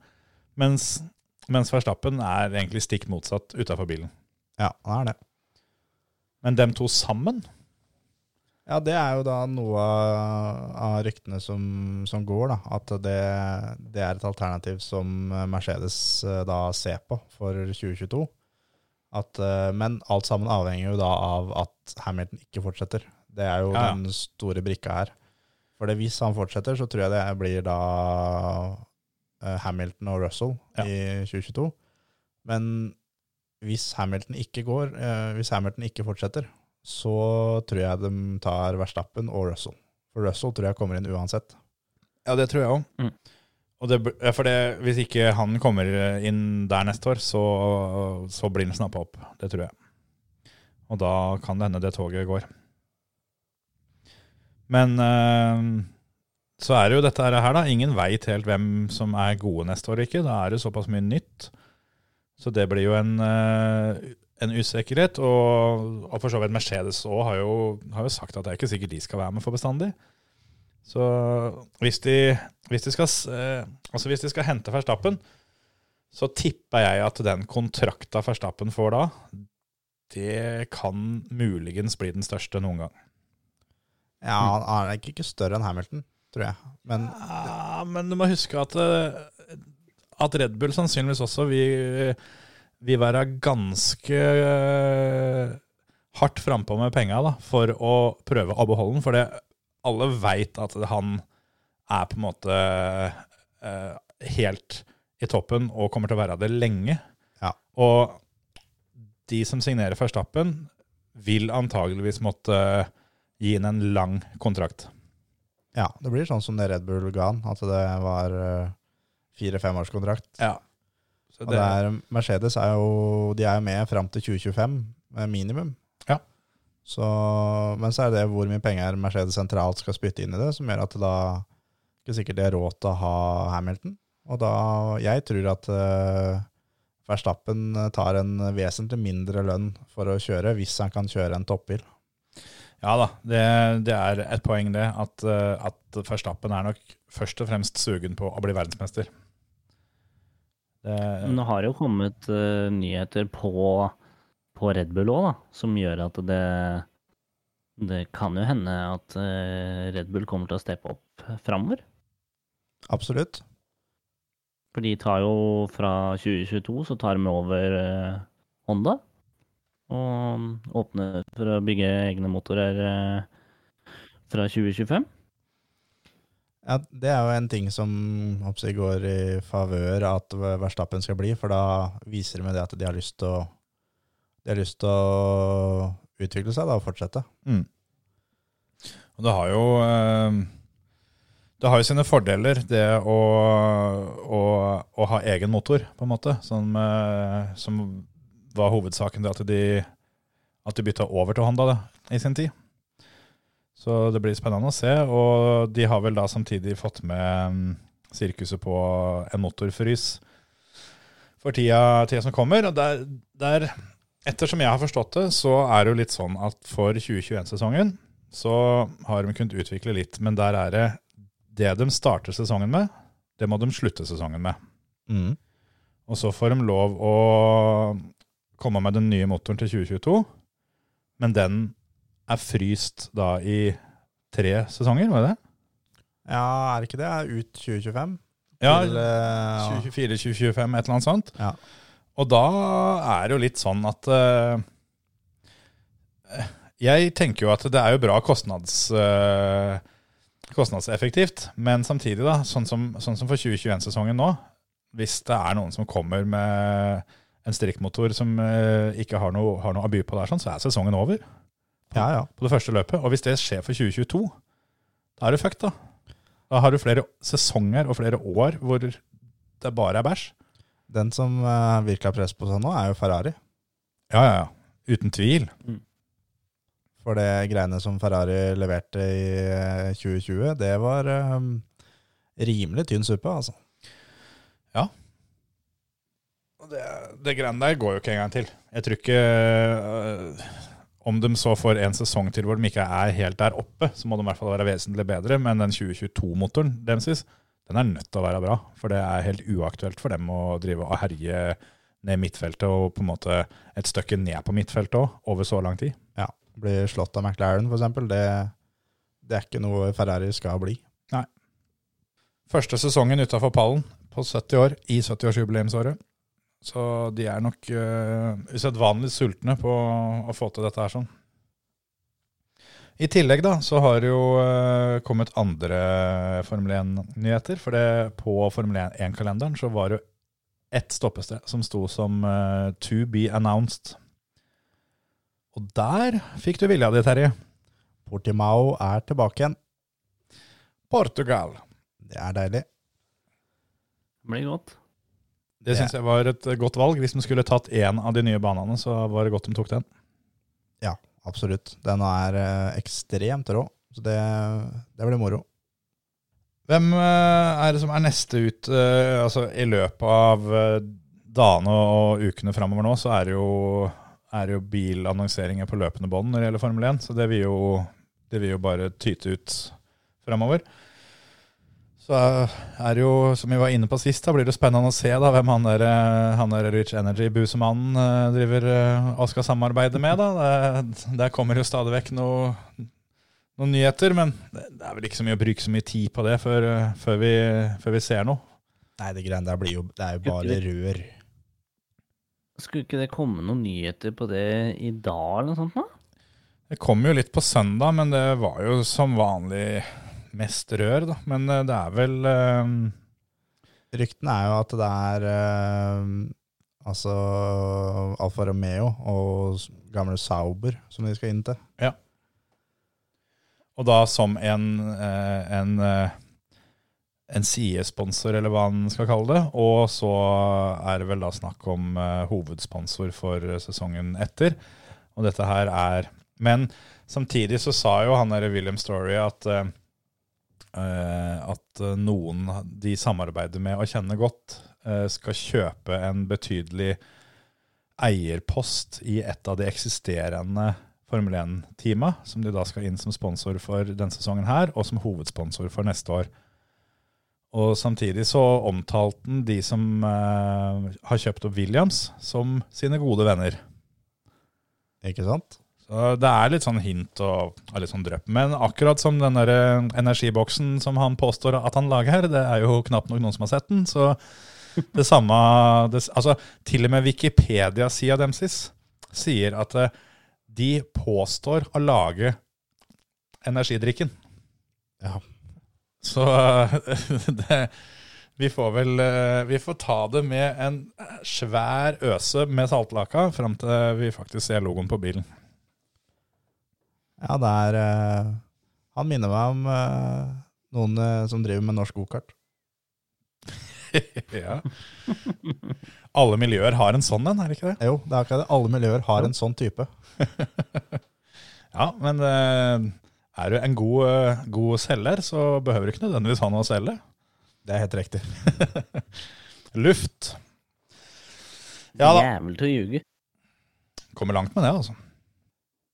Mens mens Verstappen er egentlig stikk motsatt utafor bilen. Ja, han er det. Men dem to sammen Ja, det er jo da noe av ryktene som, som går, da. At det, det er et alternativ som Mercedes eh, da ser på for 2022. At, eh, men alt sammen avhenger jo da av at Hamilton ikke fortsetter. Det er jo Ja, ja. den store brikka her. For det, hvis han fortsetter, så tror jeg det blir da Hamilton og Russell Ja. i 2022. Men hvis Hamilton ikke går, eh, hvis Hamilton ikke fortsetter, så tror jeg de tar Verstappen og Russell. For Russell tror jeg kommer inn uansett. Ja, det tror jeg òg. Mm. Og det, for det, hvis ikke han kommer inn der neste år, så, så blir han snappa opp. Det tror jeg. Og da kan det hende det toget går. Men eh, så er det jo dette her, da. Ingen veit helt hvem som er gode neste år, ikke. Da er det såpass mye nytt. Så det blir jo en, eh, en usikkerhet. Og, og for så vidt Mercedes òg har, har jo sagt at det er ikke sikkert de skal være med for bestandig. Så hvis de, hvis de, skal, eh, altså hvis de skal hente Verstappen, så tipper jeg at den kontrakta Verstappen får da, det kan muligens bli den største noen gang. Ja, han er ikke større enn Hamilton, tror jeg. Men Ja, men du må huske at, eh, at Red Bull sannsynligvis også vil, vil være ganske eh, hardt frampå med penga for å prøve å beholde den. For det, alle veit at han er på en måte eh, helt i toppen og kommer til å være det lenge. Ja. Og de som signerer Verstappen, vil antageligvis måtte gi inn en lang kontrakt. Ja, det blir sånn som det Red Bull ga han, at det var eh, fire-femårskontrakt. Ja. Så Og det er, Mercedes er jo, de er jo med fram til 2025, minimum. Ja. Så, men så er det hvor mye penger Mercedes sentralt skal spytte inn i det, som gjør at det da ikke sikkert de har råd til å ha Hamilton. Og da, jeg tror at uh, Verstappen tar en vesentlig mindre lønn for å kjøre, hvis han kan kjøre en toppbil. Ja da, det, det er et poeng det, at, eh, at Verstappen er nok først og fremst sugen på å bli verdensmester. Det, Men det har jo kommet uh, nyheter på, på Red Bull òg, da, som gjør at det Det kan jo hende at eh, Red Bull kommer til å steppe opp framover. Absolutt. For de tar jo fra 2022 så tar de over Honda. Og åpne for å bygge egne motorer eh, fra 2025. Ja, det er jo en ting som jeg, går i favør at Verstappen skal bli, for da viser de med det at de har lyst til å, de har lyst til å utvikle seg da, og fortsette. Mm. Og det har jo eh, Det har jo sine fordeler, det å, å, å ha egen motor, på en måte. Som, eh, som var hovedsaken, at de, at de bytta over til Honda da, i sin tid. Så det blir spennende å se. Og de har vel da samtidig fått med mm, sirkuset på en motorfrys for tida, tida som kommer. Og der, der, ettersom jeg har forstått det, så er det jo litt sånn at for 2021-sesongen så har de kunnet utvikle litt, men der er det det de starter sesongen med, det må de slutte sesongen med. Mm. Og så får de lov å komme med den nye motoren til 2022, men den er fryst da i tre sesonger, var det det? Ja, er det ikke det? Ut 2025? Ja, eh, 2024-2025, et eller annet sånt. Ja. Og da er det jo litt sånn at uh, Jeg tenker jo at det er jo bra kostnads, uh, kostnadseffektivt, men samtidig, da, sånn som, sånn som for 2021-sesongen nå, hvis det er noen som kommer med en strikkmotor som eh, ikke har noe, har noe å by på der, sånn, så er sesongen over ja, ja. på det første løpet. Og hvis det skjer for 2022, da er du fucked, da. Da har du flere sesonger og flere år hvor det bare er bæsj. Den som uh, virkelig har press på seg nå, er jo Ferrari. Ja, ja, ja. Uten tvil. For det greiene som Ferrari leverte i eh, 2020, det var um, rimelig tynn suppe, altså. Og Det, det greiene der går jo ikke en gang til. Jeg tror ikke øh, Om de så får en sesong til hvor de ikke er helt der oppe, så må de i hvert fall være vesentlig bedre. Men den 2022-motoren deres, den er nødt til å være bra. For det er helt uaktuelt for dem å drive og herje ned midtfeltet og på en måte et stykke ned på midtfeltet òg, over så lang tid. Ja, Blir slått av McLaren, eksempel. Det, det er ikke noe Ferrari skal bli. Første sesongen utafor pallen på 70 år, i 70-årsjubileumsåret. Så de er nok uh, usedvanlig sultne på å få til dette her sånn. I tillegg da, så har det jo uh, kommet andre Formel 1-nyheter. For det, på Formel 1-kalenderen så var det jo ett stoppested som sto som uh, 'to be announced'. Og der fikk du vilja di, Terje. Portimao er tilbake igjen. Portugal. Det er deilig. Det blir godt. Det syns jeg var et godt valg. Hvis de skulle tatt én av de nye banene, så var det godt de tok den. Ja, absolutt. Den er eh, ekstremt rå, så det, det blir moro. Hvem eh, er det som er neste ut? eh, altså I løpet av dagene og ukene framover nå, så er det jo, er det jo bilannonseringer på løpende bånd når det gjelder Formel 1. Så det vil jo, det vil jo bare tyte ut framover. Så er det jo, som vi var inne på sist, da blir det spennende å se da, hvem han der, eh, han der Rich Energy-busemannen eh, driver eh, og skal samarbeide med. da. Det, der kommer jo stadig vekk noe, noen nyheter, men det, det er vel ikke så mye å bruke så mye tid på det før, før, vi, før vi ser noe. Nei, det greiene der blir jo Det er jo bare rør. Skulle ikke det komme noen nyheter på det i dag eller noe sånt? da? Det kom jo litt på søndag, men det var jo som vanlig mest rør, da. Men eh, det er vel eh, Ryktene er jo at det er eh, altså Alfa Romeo og gamle Sauber som de skal inn til. Og da som en, en, en sidesponsor, eller hva han skal kalle det. Og så er det vel da snakk om hovedsponsor for sesongen etter. Og dette her er Men samtidig så sa jo han derre William Story at at eh, noen de samarbeider med og kjenner godt, eh, skal kjøpe en betydelig eierpost i et av de eksisterende Formel 1-teama, som de da skal inn som sponsor for denne sesongen her, og som hovedsponsor for neste år. Og samtidig så omtalte han de som eh, har kjøpt opp Williams, som sine gode venner. Ikke sant? Så det er litt sånn hint og, og litt sånn drypp. Men akkurat som den der eh, energiboksen som han påstår at han lager her, det er jo knapt nok noen som har sett den. Så det samme det, Altså, til og med Wikipedia-sida deres sier at eh, de påstår å lage energidrikken. Ja. Så det, vi får vel eh, Vi får ta det med en svær øse med saltlaka fram til vi faktisk ser logoen på bilen. Ja, det er eh, Han minner meg om eh, noen eh, som driver med norsk gokart. ja. Alle miljøer har en sånn en, er det ikke det? Jo, det er akkurat det. Alle miljøer har en sånn type. Ja, men eh, er du en god, eh, god selger, så behøver du ikke nødvendigvis ha noe å selge. Det er helt riktig. Luft. Ja da. Jævel til å ljuge. Kommer langt med det, altså.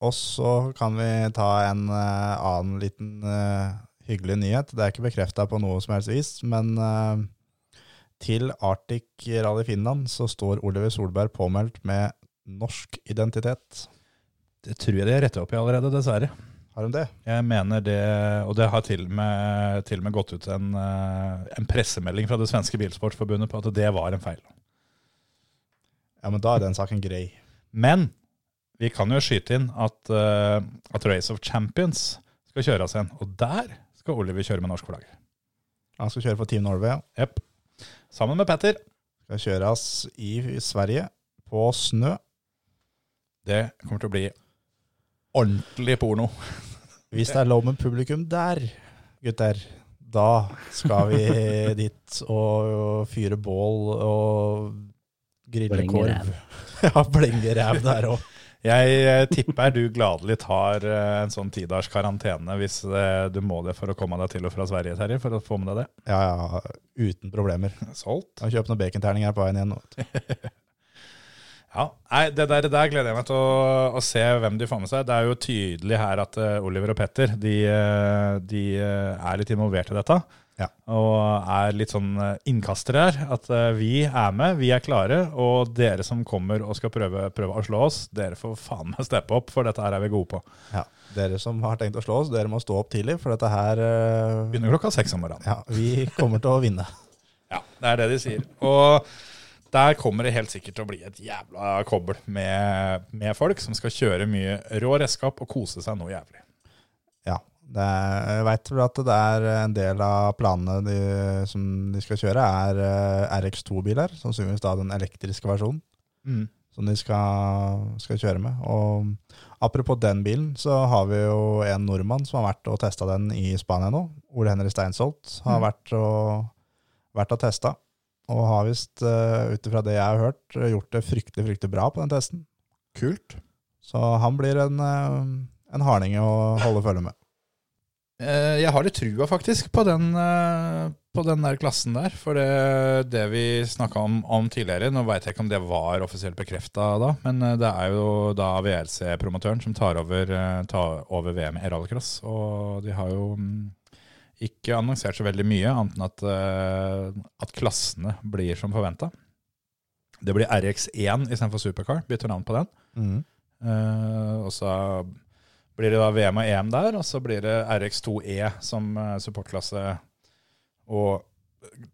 Og så kan vi ta en eh, annen liten eh, hyggelig nyhet. Det er ikke bekrefta på noe som helst vis, men eh, til Arctic Rally Finland så står Oliver Solberg påmeldt med norsk identitet. Det tror jeg de har retta opp i allerede, dessverre. Har de det? Jeg mener det, og det har til og med, til og med gått ut en, en pressemelding fra det svenske bilsportforbundet på at det var en feil. Ja, men da er den saken grei. Men vi kan jo skyte inn at, uh, at Race of Champions skal kjøres igjen, og der skal Oliver kjøre med norsk flagg. Han skal kjøre for Team Norway. ja. Jepp. Sammen med Petter. Skal kjøres i Sverige på snø. Det kommer til å bli ordentlig porno. Hvis det er lov med publikum der, gutter, da skal vi dit og fyre bål og grille korv. Ja, blenge ræv der òg. Jeg eh, tipper du gladelig tar eh, en sånn tidagers karantene hvis eh, du må det for å komme deg til og fra Sverige, Terje, for å få med deg det. Ja, ja, uten problemer. Solgt. Jeg kjøpe noen baconterninger på veien igjen. nå. Ja, nei, Det der, der gleder jeg meg til å, å se hvem de får med seg. Det er jo tydelig her at Oliver og Petter de, de er litt involvert i dette. Ja. Og er litt sånn eh, innkastere her. At eh, vi er med, vi er klare. Og dere som kommer og skal prøve, prøve å slå oss, dere får faen meg steppe opp, for dette her er vi gode på. Ja. Dere som har tenkt å slå oss, dere må stå opp tidlig, for dette her uh... Begynner klokka seks om morgenen. Ja, vi kommer til å vinne. Ja, det er det de sier. Og der kommer det helt sikkert til å bli et jævla kobbel med, med folk som skal kjøre mye rå redskap og kose seg noe jævlig. Ja. Er, jeg veit vel at det er en del av planene de, som de skal kjøre, er eh, RX2-biler. Sannsynligvis da den elektriske versjonen som de skal, skal kjøre med. Og apropos den bilen, så har vi jo en nordmann som har vært og testa den i Spania nå. Ole Henry Steinsholt har vært og, vært og testa. Og har visst, uh, ut ifra det jeg har hørt, gjort det fryktelig, fryktelig bra på den testen. Kult. Så han blir en, eh, en harding å holde følge med. Eh, Jeg har litt trua faktisk på den, eh, på den der klassen der. For det, det vi snakka om, om tidligere, nå veit jeg ikke om det var offisielt bekrefta da, men eh, det er jo da VLC-promotøren som tar over, tar over VM i rallycross. Og de har jo mm, ikke annonsert så veldig mye, annet enn at, at klassene blir som forventa. Det blir RX1 istedenfor Supercar. Bytter navn på den. Mm. Uh, og så blir det da VM og EM der, og så blir det RX2E som eh, supportklasse. Og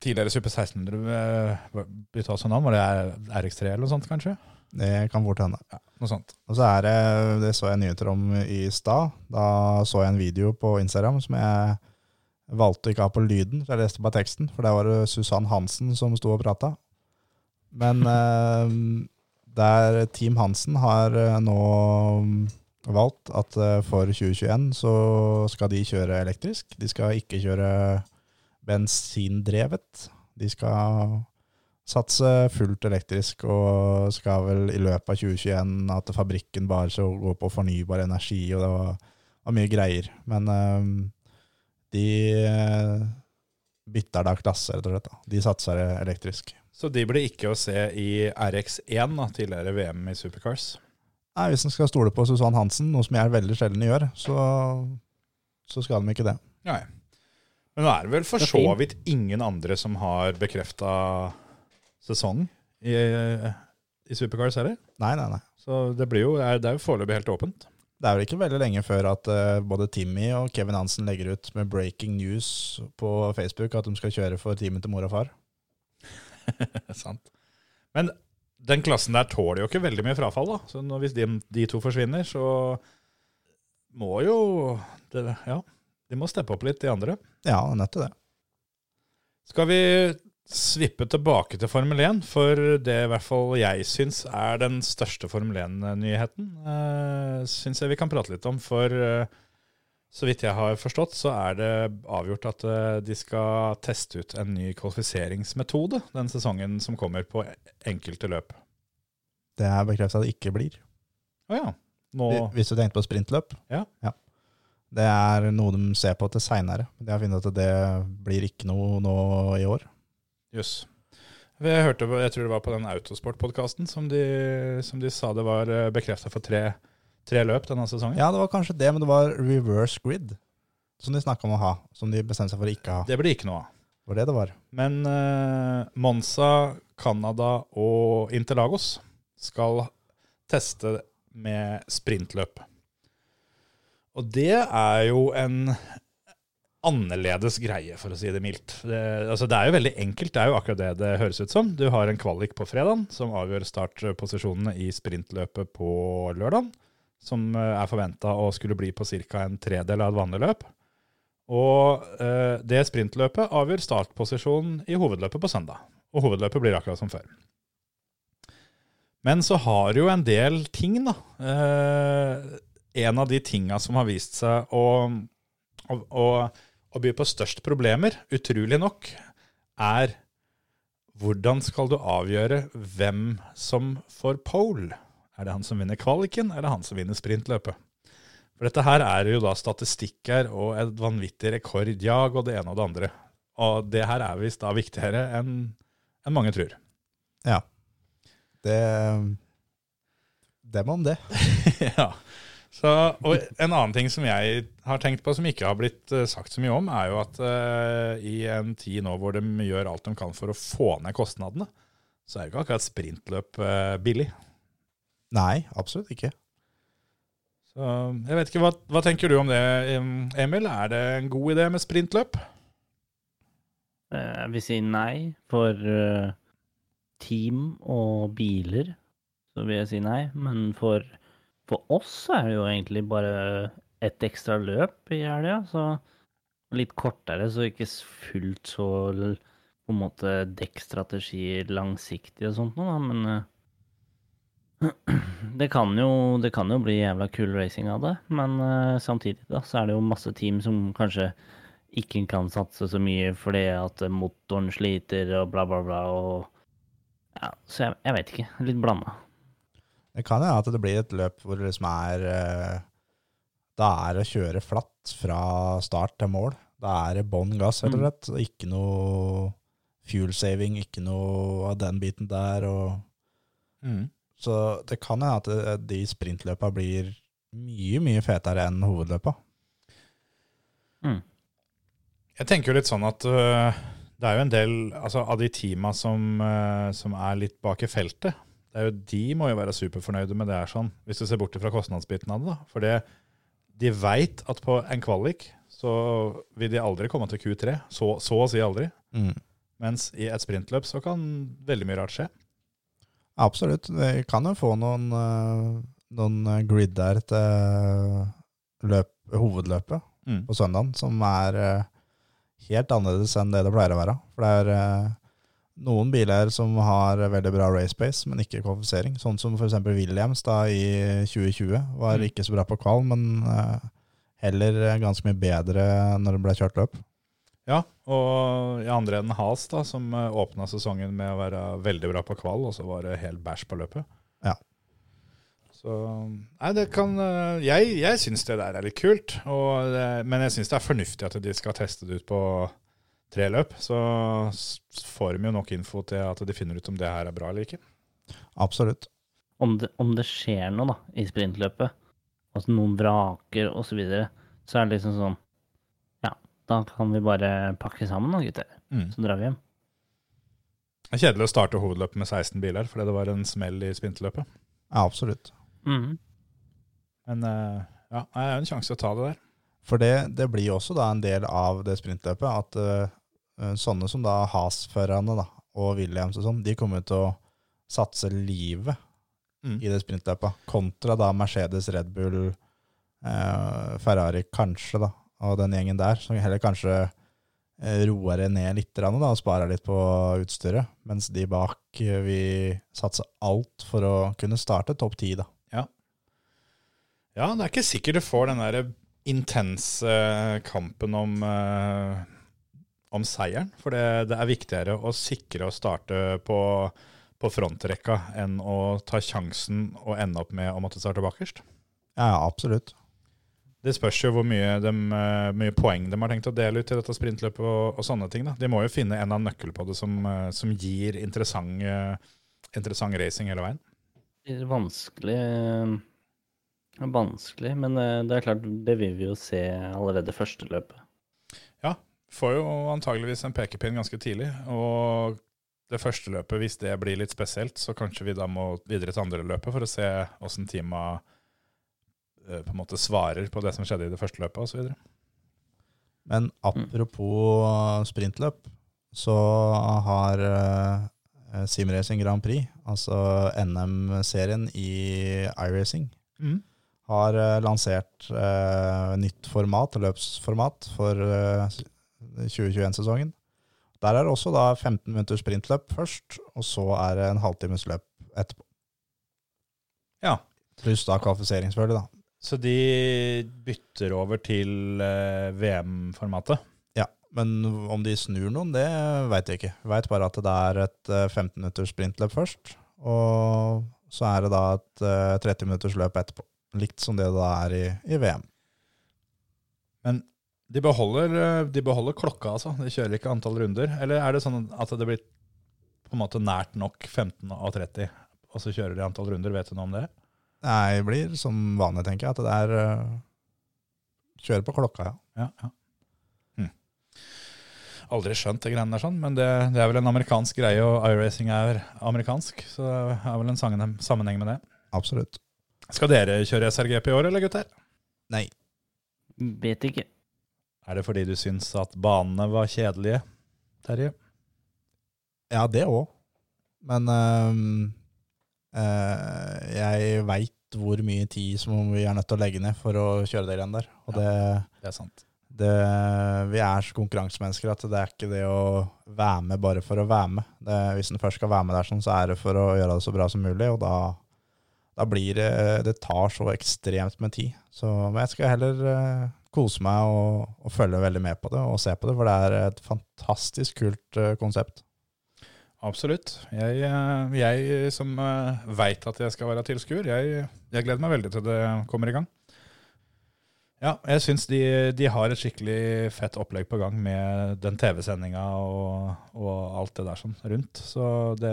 tidligere Super 1600 uh, bytta også navn. Var det RX3 eller noe sånt, kanskje? Det kan fort hende. Ja, noe sånt. Og så er det, det så jeg nyheter om i stad. Da så jeg en video på Instagram som jeg valgte å ikke ha på lyden, for jeg leste bare teksten, for der var det Susann Hansen som sto og prata. Men eh, der Team Hansen har eh, nå valgt at eh, for 2021 så skal de kjøre elektrisk. De skal ikke kjøre bensindrevet. De skal Satse fullt elektrisk, og skal vel i løpet av 2021 at fabrikken bare skal gå på fornybar energi, og det var, var mye greier. Men eh, de eh, bytter da klasse, rett og slett. De satser elektrisk. Så de blir ikke å se i RX1, da, tidligere VM i Supercars. Nei, Hvis en skal stole på Susann Hansen, noe som jeg veldig sjelden gjør, så, så skal de ikke det. Nei. Men nå er det vel for Det så vidt ingen andre som har bekrefta sesong i, i Supercars heller. Nei, nei, nei. Så det blir jo, det er jo foreløpig helt åpent. Det er vel ikke veldig lenge før at eh, både Timmy og Kevin Hansen legger ut med breaking news på Facebook at de skal kjøre for teamet til mor og far. Sant. Men den klassen der tåler jo ikke veldig mye frafall, da. Så når, hvis de, de to forsvinner, så må jo det, Ja, de må steppe opp litt, de andre. Ja, til det. Skal vi svippe tilbake til Formel 1, for det i hvert fall jeg syns er den største Formel 1-nyheten, eh, syns jeg vi kan prate litt om. For eh, så vidt jeg har forstått, så er det avgjort at eh, de skal teste ut en ny kvalifiseringsmetode den sesongen som kommer på enkelte løp. Det er bekreftet at det ikke blir. Å ja. Nå Hvis du tenkte på sprintløp. Ja. Det er noe de ser på til seinere. De har funnet at det blir ikke noe nå i år. Jøss. Jeg hørte, jeg tror det var på den Autosport-podkasten som, de- som de sa det var bekrefta for tre, tre løp denne sesongen. Ja, det var kanskje det, men det var reverse grid som de snakka om å ha. Som de bestemte seg for å ikke ha. Det ble ikke noe av. Det var det det var. Men uh, Monza, Canada og Interlagos skal teste med sprintløp. Og det er jo en annerledes greie, for å si det mildt. Det, altså det er jo veldig enkelt, det er jo akkurat det det høres ut som. Du har en kvalik på fredagen som avgjør startposisjonene i sprintløpet på lørdagen, som eh, er forventa å skulle bli på ca. en tredel av et vanlig løp. Og eh, det sprintløpet avgjør startposisjonen i hovedløpet på søndag. Og hovedløpet blir akkurat som før. Men så har jo en del ting, da. Eh, en av de tinga som har vist seg å, å, å, å by på størst problemer, utrolig nok, er hvordan skal du avgjøre hvem som får pole? Er det han som vinner kvaliken, eller er det han som vinner sprintløpet? For dette her er jo da statistikker og et vanvittig rekordjag og det ene og det andre. Og det her er visst da viktigere enn en mange tror. Ja. Det Dem om det. ja. Så, og en annen ting som jeg har tenkt på som ikke har blitt eh, sagt så mye om, er jo at uh, i en tid nå hvor de gjør alt de kan for å få ned kostnadene, så er jo ikke akkurat sprintløp uh, billig. Nei, absolutt ikke. Så jeg vet ikke, hva, hva tenker du om det, Emil? Er det en god idé med sprintløp? Eh, Jeg vil si nei. For eh, team og biler så vil jeg si nei. Men for, for oss er det jo egentlig bare et ekstra løp i helga. Så litt kortere, så ikke fullt så på en måte dekkstrategi langsiktig og sånt noe, da. Men eh, det kan, jo, det kan jo bli jævla kul racing av det. Men uh, samtidig da, så er det jo masse team som kanskje ikke kan satse så mye fordi at motoren sliter og bla, bla, bla. Og, ja, så jeg, jeg vet ikke. Litt blanda. Det kan hende at det blir et løp hvor det liksom er eh, Da er å kjøre flatt fra start til mål. Da er det bånn gass, rett og slett. og Ikke noe fuel saving, ikke noe av den biten der. Og, så det kan hende at de sprintløpa blir mye, mye fetere enn hovedløpa. Jeg tenker jo litt sånn at uh, det er jo en del altså, av de teama som, uh, som er litt bak i feltet. Det er jo, de må jo være superfornøyde med det her sånn, hvis du ser bort fra kostnadsbiten av det. da. For det, de veit at på en kvalik så vil de aldri komme til Q3. Så, så å si aldri. Mens i et sprintløp så kan veldig mye rart skje. Absolutt. Vi kan jo få noen, eh, noen grid der til løp, hovedløpet Mm. på søndagen, som er eh, helt annerledes enn det det pleier å være. For det er eh, noen biler som har veldig bra race pace, men ikke kvalifisering. Sånn som f.eks. Williams da i 2020. Var Mm. ikke så bra på kval, men eh, heller ganske mye bedre når det ble kjørt løp. Ja, og i andre enden Has, da, som åpna sesongen med å være veldig bra på kvall, og så var det helt bæsj på løpet. Ja. Så Nei, det kan eh, Jeg, jeg syns det der er litt kult, og det, men jeg syns det er fornuftig at de skal teste det ut på tre løp. Så får de jo nok info til at de finner ut om det her er bra eller ikke. Absolutt. Om det, om det skjer noe da, i sprintløpet, altså noen vraker osv., så, videre, så er det liksom sånn da kan vi bare pakke sammen da, gutter. Mm. Så drar vi hjem. Det er kjedelig å starte hovedløpet med 16 biler, fordi det var en smell i sprintløpet. Ja, absolutt. Mm. Men eh, ja, det er jo en sjanse å ta det der. For det, det blir jo også da en del av det sprintløpet at uh, sånne som da Has-førerne da, og Williams og sånn, de kommer til å satse livet Mm. i det sprintløpet, kontra da Mercedes, Red Bull, uh, Ferrari kanskje da, og den gjengen der, som heller kanskje eh, roer det ned litt da, og sparer litt på utstyret, mens de bak vil vi satser alt for å kunne starte topp 10 da. Ja, det er ikke sikkert du får den der intense kampen om, eh, om seieren. For det, det er viktigere å sikre å starte på, på frontrekka enn å ta sjansen og ende opp med å måtte starte bakerst. Ja, ja, absolutt. Det spørs jo hvor mye, dem, eh, mye poeng de har tenkt å dele ut i dette sprintløpet og, og sånne ting. Da. De må jo finne en av annen nøkkel på det som, eh, som gir interessant, eh, interessant racing hele veien. Det er vanskelig det er vanskelig, men det er klart, det vil vi jo se allerede første løpet. Ja, Får jo antageligvis en pekepinn ganske tidlig. Og det første løpet, hvis det blir litt spesielt, så kanskje vi da må videre til andre løpet for å se åssen teama på en måte svarer på det som skjedde i det første løpet osv. Men apropos sprintløp, så har uh, Simracing Grand Prix, altså NM-serien i iRacing, har eh, lansert eh, nytt format, løpsformat, for eh, 2021-sesongen. Der er det også da 15 minutters sprintløp først, og så er det en halvtimes løp etterpå. Ja. Pluss da kvalifisering, selvfølgelig. da. Så de bytter over til eh, VM-formatet. Ja, men om de snur noen, det veit jeg ikke. Veit bare at det er et eh, 15 minutters sprintløp først, og så er det da et eh, 30 minutters løp etterpå. Likt som det det er i, i VM. Men de beholder, eh, de beholder klokka, altså. De kjører ikke antall runder. Eller er det sånn at det blir på en måte nært nok 15 og 30, og så kjører de antall runder? Vet du noe om det? Nei, blir som vanlig, tenker jeg, at det er uh, Kjøre på klokka, ja. Ja, ja. Hm. Aldri skjønt det greiene der sånn, men det, det er vel en amerikansk greie, og iRacing er amerikansk, så det er vel en sammenheng med det. Absolutt. Skal dere kjøre SRGP i år, eller gutter? Nei. Vet ikke. Er det fordi du syns at banene var kjedelige, Terje? Ja, det òg. Men ehm, eh, jeg veit hvor mye tid som vi er nødt til å legge ned for å kjøre det greiene der. Og det, Det er sant. det, vi er så konkurransemennesker at det er ikke det å være med bare for å være med. Det, hvis en først skal være med der, sånn, så er det for å gjøre det så bra som mulig. Og da, da blir det Det tar så ekstremt med tid. Så, men jeg skal heller uh, kose meg og, og følge veldig med på det og se på det, for det er et fantastisk kult uh, konsept. Absolutt. Jeg, eh, jeg som veit at jeg skal være tilskuer, jeg, jeg gleder meg veldig til det kommer i gang. Ja, jeg syns de, de har et skikkelig fett opplegg på gang med den TV-sendinga og, og alt det der sånn rundt. Så det,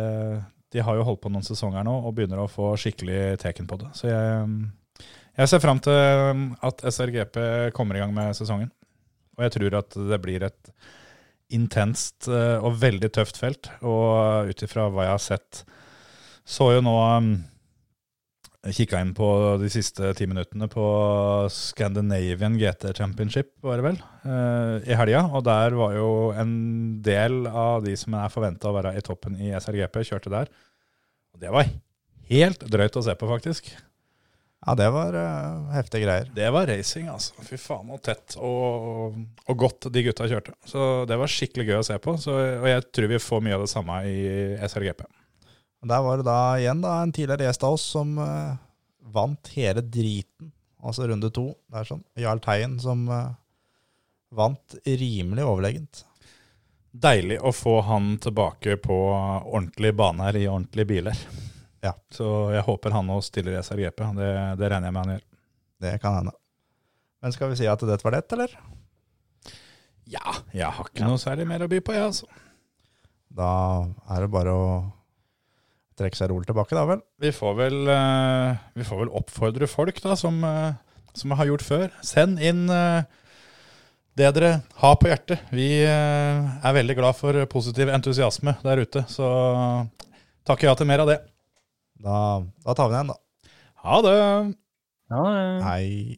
de har jo holdt på noen sesonger nå og begynner å få skikkelig teken på det. Så jeg, jeg ser fram til at SRGP kommer i gang med sesongen. Og jeg tror at det blir et intenst eh, og veldig tøft felt. Og ut ifra hva jeg har sett, så jo nå um, Kikka inn på de siste ti minuttene på Scandinavian GT Championship, var det vel, eh, i helga. Og der var jo en del av de som er forventa å være i toppen i SRGP, kjørte der. Og det var helt drøyt å se på, faktisk. Ja, det var uh, heftige greier. Det var racing, altså. Fy faen, og tett og, og godt de gutta kjørte. Så det var skikkelig gøy å se på. Så, og jeg tror vi får mye av det samme i SLGP. Og Der var det da igjen da en tidligere gjest av oss som uh, vant hele driten, altså runde to. Det er sånn Jarl Teien som uh, Vant rimelig overlegent. Deilig å få han tilbake på ordentlig bane her i ordentlige biler. Ja. Så jeg håper han òg stiller i SRGP. Det, det regner jeg med han gjør. Det kan hende. Men skal vi si at dette var det, eller? Ja, jeg har ikke noe særlig mer å by på, jeg, altså. Da er det bare å trekke seg rolig tilbake, da vel. Vi får vel, eh, vi får vel oppfordre folk, da, som, eh, som har gjort før. Send inn eh, det dere har på hjertet. Vi er veldig glad for positiv entusiasme der ute, så takker ja til mer av det. Da, da tar vi den da. Ha det! Ha det. Hei.